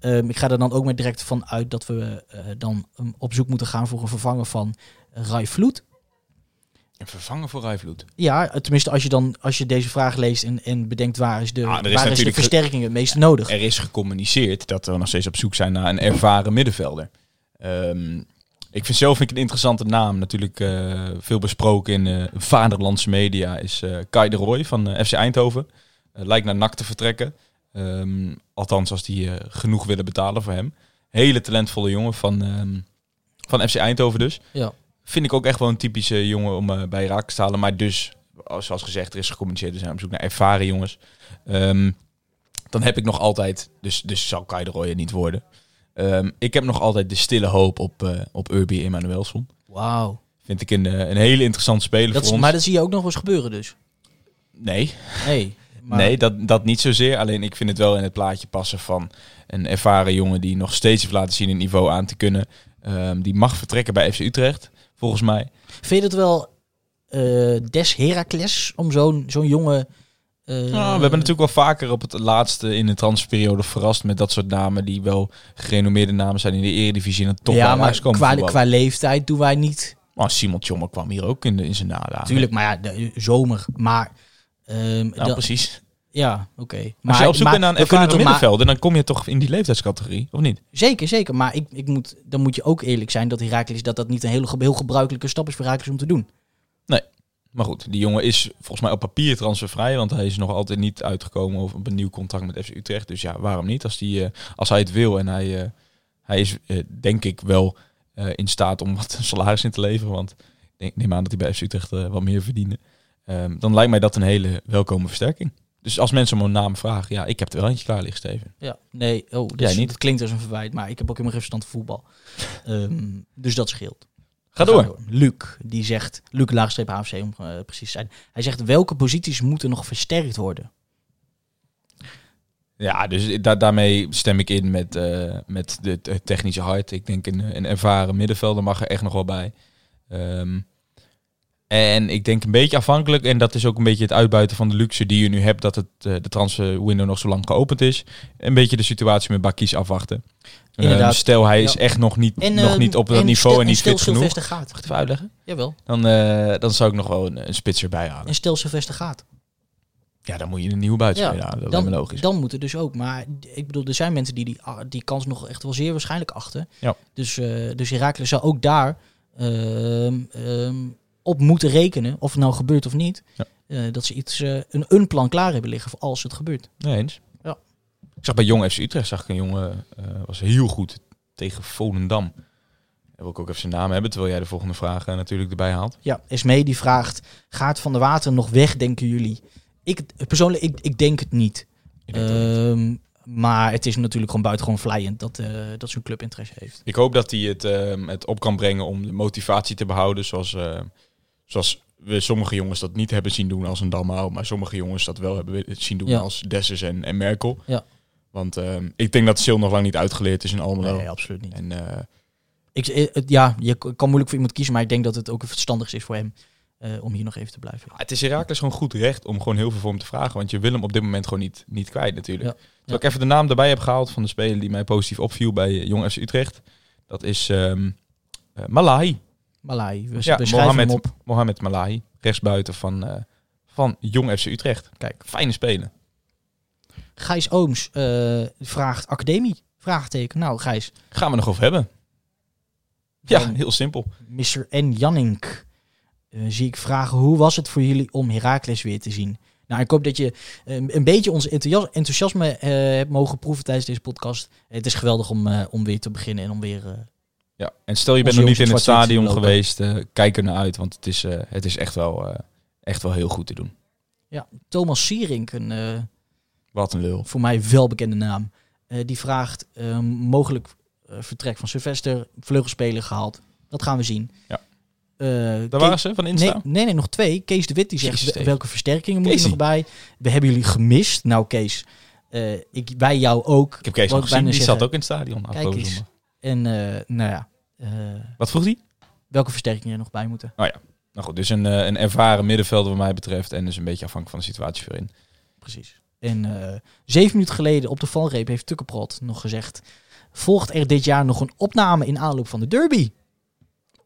Ehm, ik ga er dan ook maar direct van uit dat we eh, dan um, op zoek moeten gaan voor een vervanger van Rai Vloed. Een vervanger voor Rijvloed. Ja, tenminste als je dan als je deze vraag leest en, en bedenkt waar is de, Ah, is waar is de versterking het meest nodig. Er is gecommuniceerd dat we nog steeds op zoek zijn naar een ervaren middenvelder. Ehm, ik vind zelf vind ik een interessante naam. Natuurlijk eh, veel besproken in eh vaderlandse media is eh Kai de Roy van FC Eindhoven. Lijkt naar NAC te vertrekken. Ehm, althans, als die genoeg willen betalen voor hem. Hele talentvolle jongen van, ehm, van FC Eindhoven dus. Ja. Vind ik ook echt wel een typische jongen om bij Raak te halen. Maar dus, als- zoals gezegd, er is gecommuniceerd. We zijn op zoek naar ervaren jongens. Ehm, dan heb ik nog altijd, dus, dus zal Kai de Roy er niet worden. Ehm, ik heb nog altijd de stille hoop op, eh op Urbi Emanuelson. Wauw. Vind ik een, eh, een hele interessante speler Dat voor is- ons. Maar dat zie je ook nog eens gebeuren dus. Nee, Nee. Maar, nee dat, dat niet zozeer. Alleen ik vind het wel in het plaatje passen van een ervaren jongen die nog steeds heeft laten zien een niveau aan te kunnen. Ehm, die mag vertrekken bij FC Utrecht, volgens mij. Vind je het wel eh, des Heracles om zo'n zo'n jonge... Nou, we hebben natuurlijk wel vaker op het laatste in de transferperiode verrast met dat soort namen die wel gerenommeerde namen zijn in de eredivisie en top Ja, maar qua, leeftijd doen wij niet... Maar Simon Tjommer kwam hier ook in, de, in zijn nadagen. Tuurlijk, maar ja, de, zomer. Maar... ehm, Nou, precies. ja, oké. Als je op zoek maar bent naar een ervaren toch maar- middenvelder, dan kom je toch in die leeftijdscategorie, of niet? Zeker, zeker. Maar ik, ik moet, dan moet je ook eerlijk zijn dat Heracles dat dat niet een hele, ge- heel gebruikelijke stap is voor Heracles om te doen. Maar goed, die jongen is volgens mij op papier transfervrij, want hij is nog altijd niet uitgekomen over op een nieuw contract met FC Utrecht. Dus ja, waarom niet? Als, die, eh, als hij het wil en hij, eh, hij is eh, denk ik wel in staat om wat salaris in te leveren, want ik neem aan dat hij bij FC Utrecht wat meer verdienen. Ehm, dan lijkt mij dat een hele welkome versterking. Dus als mensen om een naam vragen, ja, ik heb er wel eentje klaar liggen, Steven. Ja, nee, oh, dat, Jij is- niet? dat klinkt als een verwijt, maar ik heb ook helemaal geen verstand voetbal. Ehm, dus dat scheelt. Ga door. gaan Luc, die zegt, Luc Laagstreep HFC om eh, precies te zijn. Hij zegt, welke posities moeten nog versterkt worden? Ja, dus da daarmee stem ik in met, eh, met de, het technische hart. Ik denk een, een ervaren middenvelder mag er echt nog wel bij. Ehm, en ik denk een beetje afhankelijk, en dat is ook een beetje het uitbuiten van de luxe die je nu hebt, dat het, eh, de transfer window nog zo lang geopend is. Een beetje de situatie met Bakkies afwachten. Inderdaad. Ehm, stel, hij is Ja. echt nog niet, En, nog eh, niet op dat niveau en niet fit genoeg. Gaat. Mag ik even uitleggen? Jawel. Dan, eh, dan zou ik nog wel een, een spits erbij halen. En stel Sylvester gaat. Ja, dan moet je een nieuwe buitenspeler halen. Dat dan, logisch. dan moet het dus ook. Maar ik bedoel, er zijn mensen die die, ah, die kans nog echt wel zeer waarschijnlijk achten. Ja. Dus, eh dus Herakles zou ook daar ehm, ehm, op moeten rekenen, of het nou gebeurt of niet. Ja. eh, dat ze iets, eh, een, een plan klaar hebben liggen voor als het gebeurt. Nee eens. Ja. Ik zag bij Jong FC Utrecht, zag ik een jongen, eh, was heel goed tegen Volendam. Daar wil ik ook even zijn naam hebben, terwijl jij de volgende vraag natuurlijk erbij haalt. Ja, Esmee die vraagt, gaat Van de Water nog weg, denken jullie? Ik, persoonlijk, ik, ik denk het niet. Denk. Ehm, maar het is natuurlijk gewoon buitengewoon vlijend dat, dat zo'n club interesse heeft. ik hoop dat hij het, het op kan brengen om de motivatie te behouden, zoals, zoals we sommige jongens dat niet hebben zien doen als een Dalmau, maar sommige jongens dat wel hebben zien doen Ja. als Dessers en, en Merkel. Ja. Want ehm, ik denk dat Sil nog lang niet uitgeleerd is in Almelo. Nee, absoluut niet. En eh, Ik, eh, ja, je kan moeilijk voor iemand kiezen, maar ik denk dat het ook het verstandigste is voor hem eh, om hier nog even te blijven. het is Herakles gewoon goed recht om gewoon heel veel voor hem te vragen. Want je wil hem op dit moment gewoon niet, niet kwijt natuurlijk. Ja. Ik even de naam erbij heb gehaald van de speler die mij positief opviel bij Jong FC Utrecht. Dat is ehm eh, Malahi. Malai, we, Ja, we schrijven hem Mohamed, op. Mohamed Malahi. Rechtsbuiten van, eh, van Jong FC Utrecht. Kijk. Fijne speler. Gijs Ooms eh, vraagt academie? Vraagteken. Nou, Gijs. Gaan we nog over hebben. Ja, Van heel simpel. Mr. N. Jannink. eh, zie ik vragen, hoe was het voor jullie om Heracles weer te zien? Nou, ik hoop dat je eh, een beetje ons enthousias- enthousiasme hebt mogen proeven tijdens deze podcast. Het is geweldig om, om weer te beginnen en om weer... Ja. En stel je bent nog niet in het stadion geweest. eh, kijk er naar uit, want het is, eh, het is echt, wel, eh, echt wel heel goed te doen. Thomas Sierink, een Wat een lul. voor mij welbekende naam, die vraagt eh, mogelijk vertrek van Sylvester, vleugelspeler gehaald. Dat gaan we zien. Ja. Daar Ke- waren ze van Insta. Nee, nee, nee, nog twee. Kees de Wit die zegt Jezus, welke versterkingen moeten er nog bij. We hebben jullie gemist. Nou, Kees, ik, wij jou ook. Ik heb Kees nog gezien, die zeggen. zat ook in het stadion afgelopen zondag. En eh, nou ja, eh, Wat vroeg hij? welke versterkingen er nog bij moeten. Nou goed, dus een, eh, een ervaren middenvelder wat mij betreft. En dus een beetje afhankelijk van de situatie voorin. Precies. En zeven minuten geleden op de valreep heeft Tukkeprot nog gezegd... Volgt er dit jaar nog een opname in aanloop van de derby?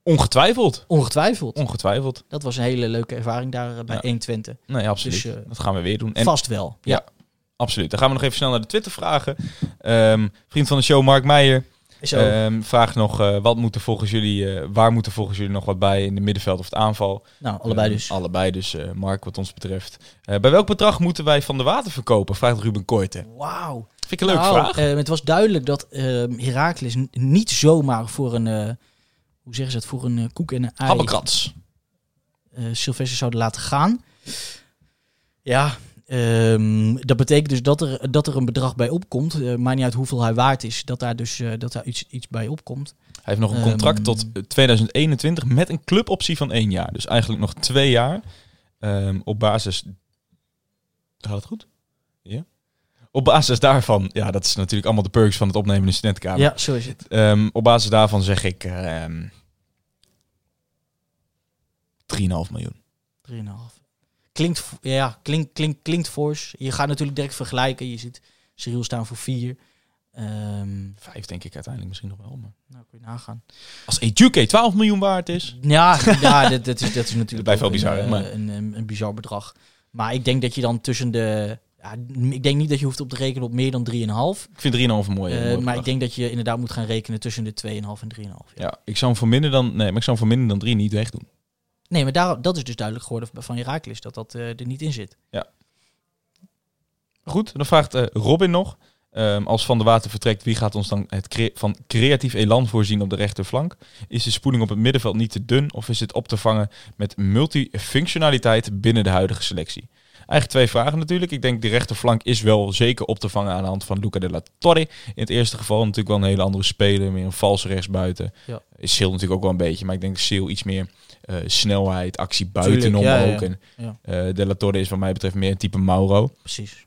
Ongetwijfeld. Ongetwijfeld. Ongetwijfeld. Dat was een hele leuke ervaring daar bij Ja. 120. Nee, absoluut. Dus, dat gaan we weer doen. En Vast wel. Ja. absoluut. Dan gaan we nog even snel naar de Twitter vragen. Ehm, vriend van de show, Mark Meijer, Ehm, vraagt nog... eh, wat moet er volgens jullie, eh, waar moet er volgens jullie nog wat bij in de middenveld of het aanval? nou, allebei Ehm, dus. allebei dus, eh, Mark, wat ons betreft. Bij welk bedrag moeten wij Van de Water verkopen? Vraagt Ruben Koorten. Wauw. Vind ik een leuke Nou, vraag. eh, het was duidelijk dat n- niet zomaar voor een, hoe zeggen ze het, voor een koek en een ei Habbekrats. Sylvester zouden laten gaan. Ja, ehm, dat betekent dus dat er, dat er een bedrag bij opkomt. Eh maakt niet uit hoeveel hij waard is, dat daar dus eh, dat daar iets, iets bij opkomt. Hij heeft nog een contract Ehm, tot eh, 2021 met een cluboptie van één jaar. Dus eigenlijk nog twee jaar. Ehm, op basis... Gaat het goed? Ja. Op basis daarvan... Ja, dat is natuurlijk allemaal de perks van het opnemen in de studentenkamer. Ja, zo is het. Op basis daarvan zeg ik... ehm 3,5 miljoen. 3,5. Klinkt, ja, klinkt, klinkt, klinkt fors. Je gaat natuurlijk direct vergelijken. Je ziet Cyril staan voor 4. Ehm Vijf denk ik uiteindelijk misschien nog wel. Maar... nou, kun je nagaan. Als Ejuke 12 miljoen waard is... Ja, ja dat, dat, is, dat is natuurlijk blijft wel bizar, een, eh, maar- een, een, een bizar bedrag. Maar ik denk dat je dan tussen de... Ja, ik denk niet dat je hoeft op te rekenen op meer dan 3,5. Ik vind 3,5 een mooie, Eh, mooie maar bedrag. ik denk dat je inderdaad moet gaan rekenen tussen de 2,5 en 3,5. Ja. Ja, ik zou hem voor minder dan... Nee, maar ik zou hem voor minder dan 3 niet wegdoen. Nee, maar daar, dat is dus duidelijk geworden van Herakles, dat dat eh, er niet in zit. Goed, dan vraagt eh, Robin nog. ehm, als Van de Water vertrekt, wie gaat ons dan het cre- van creatief elan voorzien op de rechterflank? Is de spoeling op het middenveld niet te dun of is het op te vangen met multifunctionaliteit binnen de huidige selectie? Eigenlijk twee vragen natuurlijk. Ik denk de rechterflank is wel zeker op te vangen aan de hand van Luca de la Torre. In het eerste geval natuurlijk wel een hele andere speler, meer een valse rechtsbuiten. Ja. Is Sil natuurlijk ook wel een beetje, maar ik denk Sil iets meer eh, snelheid, actie buitenom ja. ook. En, eh, de la Torre is wat mij betreft meer een type Mauro. Precies.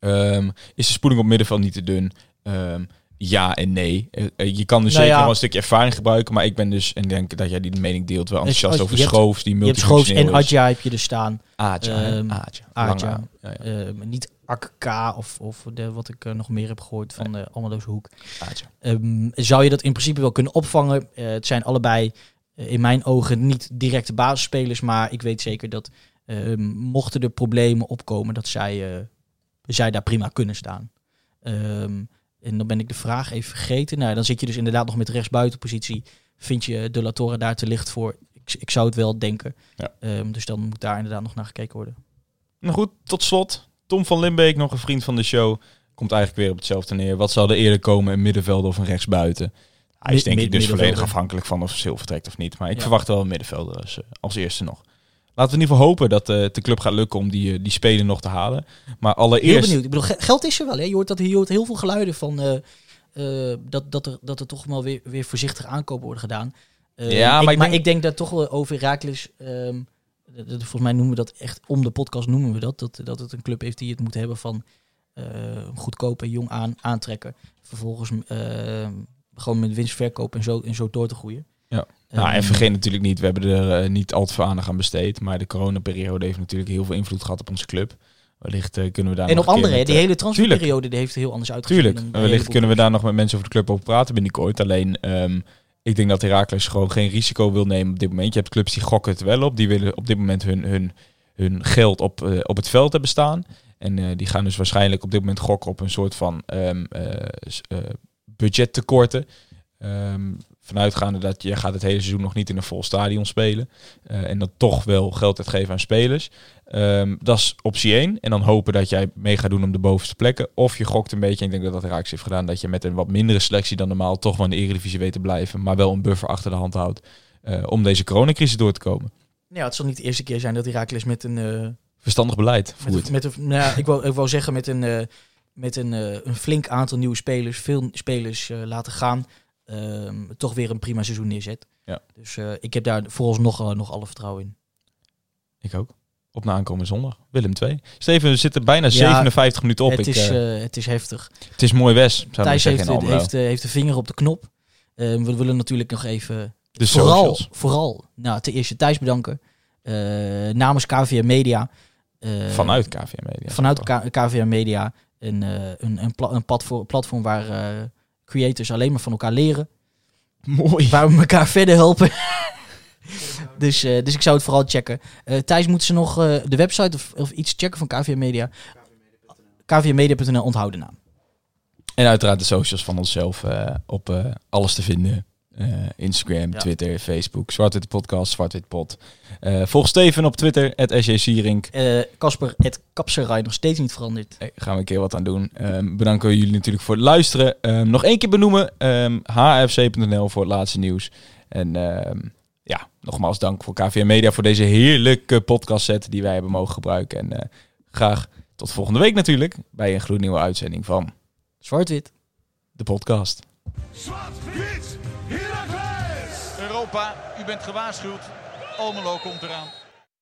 Ehm, is de spoeling op middenveld niet te dun? Ehm, ja en nee. Eh, je kan dus Nou zeker ja. wel een stukje ervaring gebruiken, maar ik ben dus, en denk dat jij die mening deelt, wel Dus enthousiast als- over je Schoofs, die Je hebt Schoofs en. Adja heb je er staan. Aadja, hè? Ehm, Aadja. Aadja. Lange A. Ja, ja. Eh, niet AK of, of de, wat ik nog meer heb gehoord van de Almeloze Hoek. Zou je dat in principe wel kunnen opvangen? Het zijn allebei in mijn ogen niet directe basisspelers, maar ik weet zeker dat Ehm, mochten er problemen opkomen, dat zij, eh, zij daar prima kunnen staan. Ehm, en dan ben ik de vraag even vergeten. Nou, dan zit je dus inderdaad nog met rechtsbuitenpositie. Vind je de Latoren daar te licht voor? Ik, ik zou het wel denken. Ja. Ehm, dus dan moet daar inderdaad nog naar gekeken worden. Nou goed, tot slot. Tom van Limbeek, nog een vriend van de show. Komt eigenlijk weer op hetzelfde neer. Wat zal er eerder komen, een middenvelder of een rechtsbuiten? Hij is Mid- denk ik dus volledig afhankelijk van of Sil vertrekt of niet. Maar ik Ja. verwacht wel een middenvelder als, eh, als eerste nog. Laten we in ieder geval hopen dat het de club gaat lukken om die, eh, die spelen nog te halen. Maar Heel allereerst... benieuwd. Ik bedoel, ge- geld is er wel. Hè? Je, hoort dat, je hoort heel veel geluiden van dat, dat, er, dat er toch wel weer, weer voorzichtig aankopen worden gedaan. Ja, maar ik, ik maar denk- ik denk dat toch wel over Herakles... ehm, volgens mij noemen we dat echt om de podcast noemen we dat. Dat, dat het een club heeft die het moet hebben van goedkoop en jong aan, aantrekken. Vervolgens ehm, gewoon met winst verkopen en zo, en zo door te groeien. Ja. Nou, en Ehm, vergeet natuurlijk niet, we hebben er eh, niet al te veel aandacht aan besteed. Maar de coronaperiode heeft natuurlijk heel veel invloed gehad op onze club. Wellicht eh, kunnen we daar en nog op andere, met, die eh, hele transferperiode die heeft er heel anders uitgezien. Tuurlijk. wellicht kunnen we daar nog met mensen over de club over praten binnenkort. Alleen, ehm, ik denk dat Herakles gewoon geen risico wil nemen op dit moment. Je hebt clubs die gokken het wel op. Die willen op dit moment hun, hun, hun geld op, op het veld hebben staan. En die gaan dus waarschijnlijk op dit moment gokken op een soort van ehm eh, eh, budgettekorten. Ehm, vanuitgaande dat je gaat het hele seizoen nog niet in een vol stadion spelen. eh, en dan toch wel geld uitgeven aan spelers. Ehm, dat is optie 1. En dan hopen dat jij mee gaat doen om de bovenste plekken. Of je gokt een beetje, ik denk dat dat Raaks heeft gedaan, dat je met een wat mindere selectie dan normaal toch wel in de Eredivisie weet te blijven. Maar wel een buffer achter de hand houdt eh, om deze coronacrisis door te komen. Ja, het zal niet de eerste keer zijn dat Herakles met een... eh, Verstandig beleid Met voert. een, met een, nou ik, wou, ik wou zeggen met een, met een, eh, een flink aantal nieuwe spelers, veel spelers eh, laten gaan, ehm, toch weer een prima seizoen neerzet. Ja. Dus eh, ik heb daar vooralsnog nog alle vertrouwen in. Ik ook. Op na aankomende zondag. Willem 2. Steven, we zitten bijna Ja, 57 minuten op. het, Ik, is, het is heftig. het is mooi Wes, Thijs zeggen heeft, heeft, eh, heeft de vinger op de knop. Ehm, we willen natuurlijk nog even De vooral, socials. vooral nou, ten eerste Thijs bedanken. namens KVM Media. Vanuit KVM Media. vanuit KVM Media een, eh, een, een, pla- een platform, platform waar eh, creators alleen maar van elkaar leren. Mooi. Waar we elkaar verder helpen. dus, eh, dus ik zou het vooral checken. Thijs, moeten ze nog de website of, of iets checken van KVM Media? kvmmedia.nl onthouden naam. En uiteraard de socials van onszelf op alles te vinden. Eh, Instagram, Ja. Twitter, Facebook, Zwartwit Podcast, Zwartwit Pod. Eh, volg Steven op Twitter, at SJ Sierink. Eh, Casper, het kapserij nog steeds niet veranderd. Hey, gaan we een keer wat aan doen. Ehm, bedanken we jullie natuurlijk voor het luisteren. Ehm, nog één keer benoemen. ehm hfc.nl voor het laatste nieuws. En ehm, ja, nogmaals dank voor KVM Media voor deze heerlijke podcast set die wij hebben mogen gebruiken. En eh, graag tot volgende week natuurlijk bij een gloednieuwe uitzending van Zwart-wit. de podcast. Zwart-wit! Europa, u bent gewaarschuwd. Almelo komt eraan.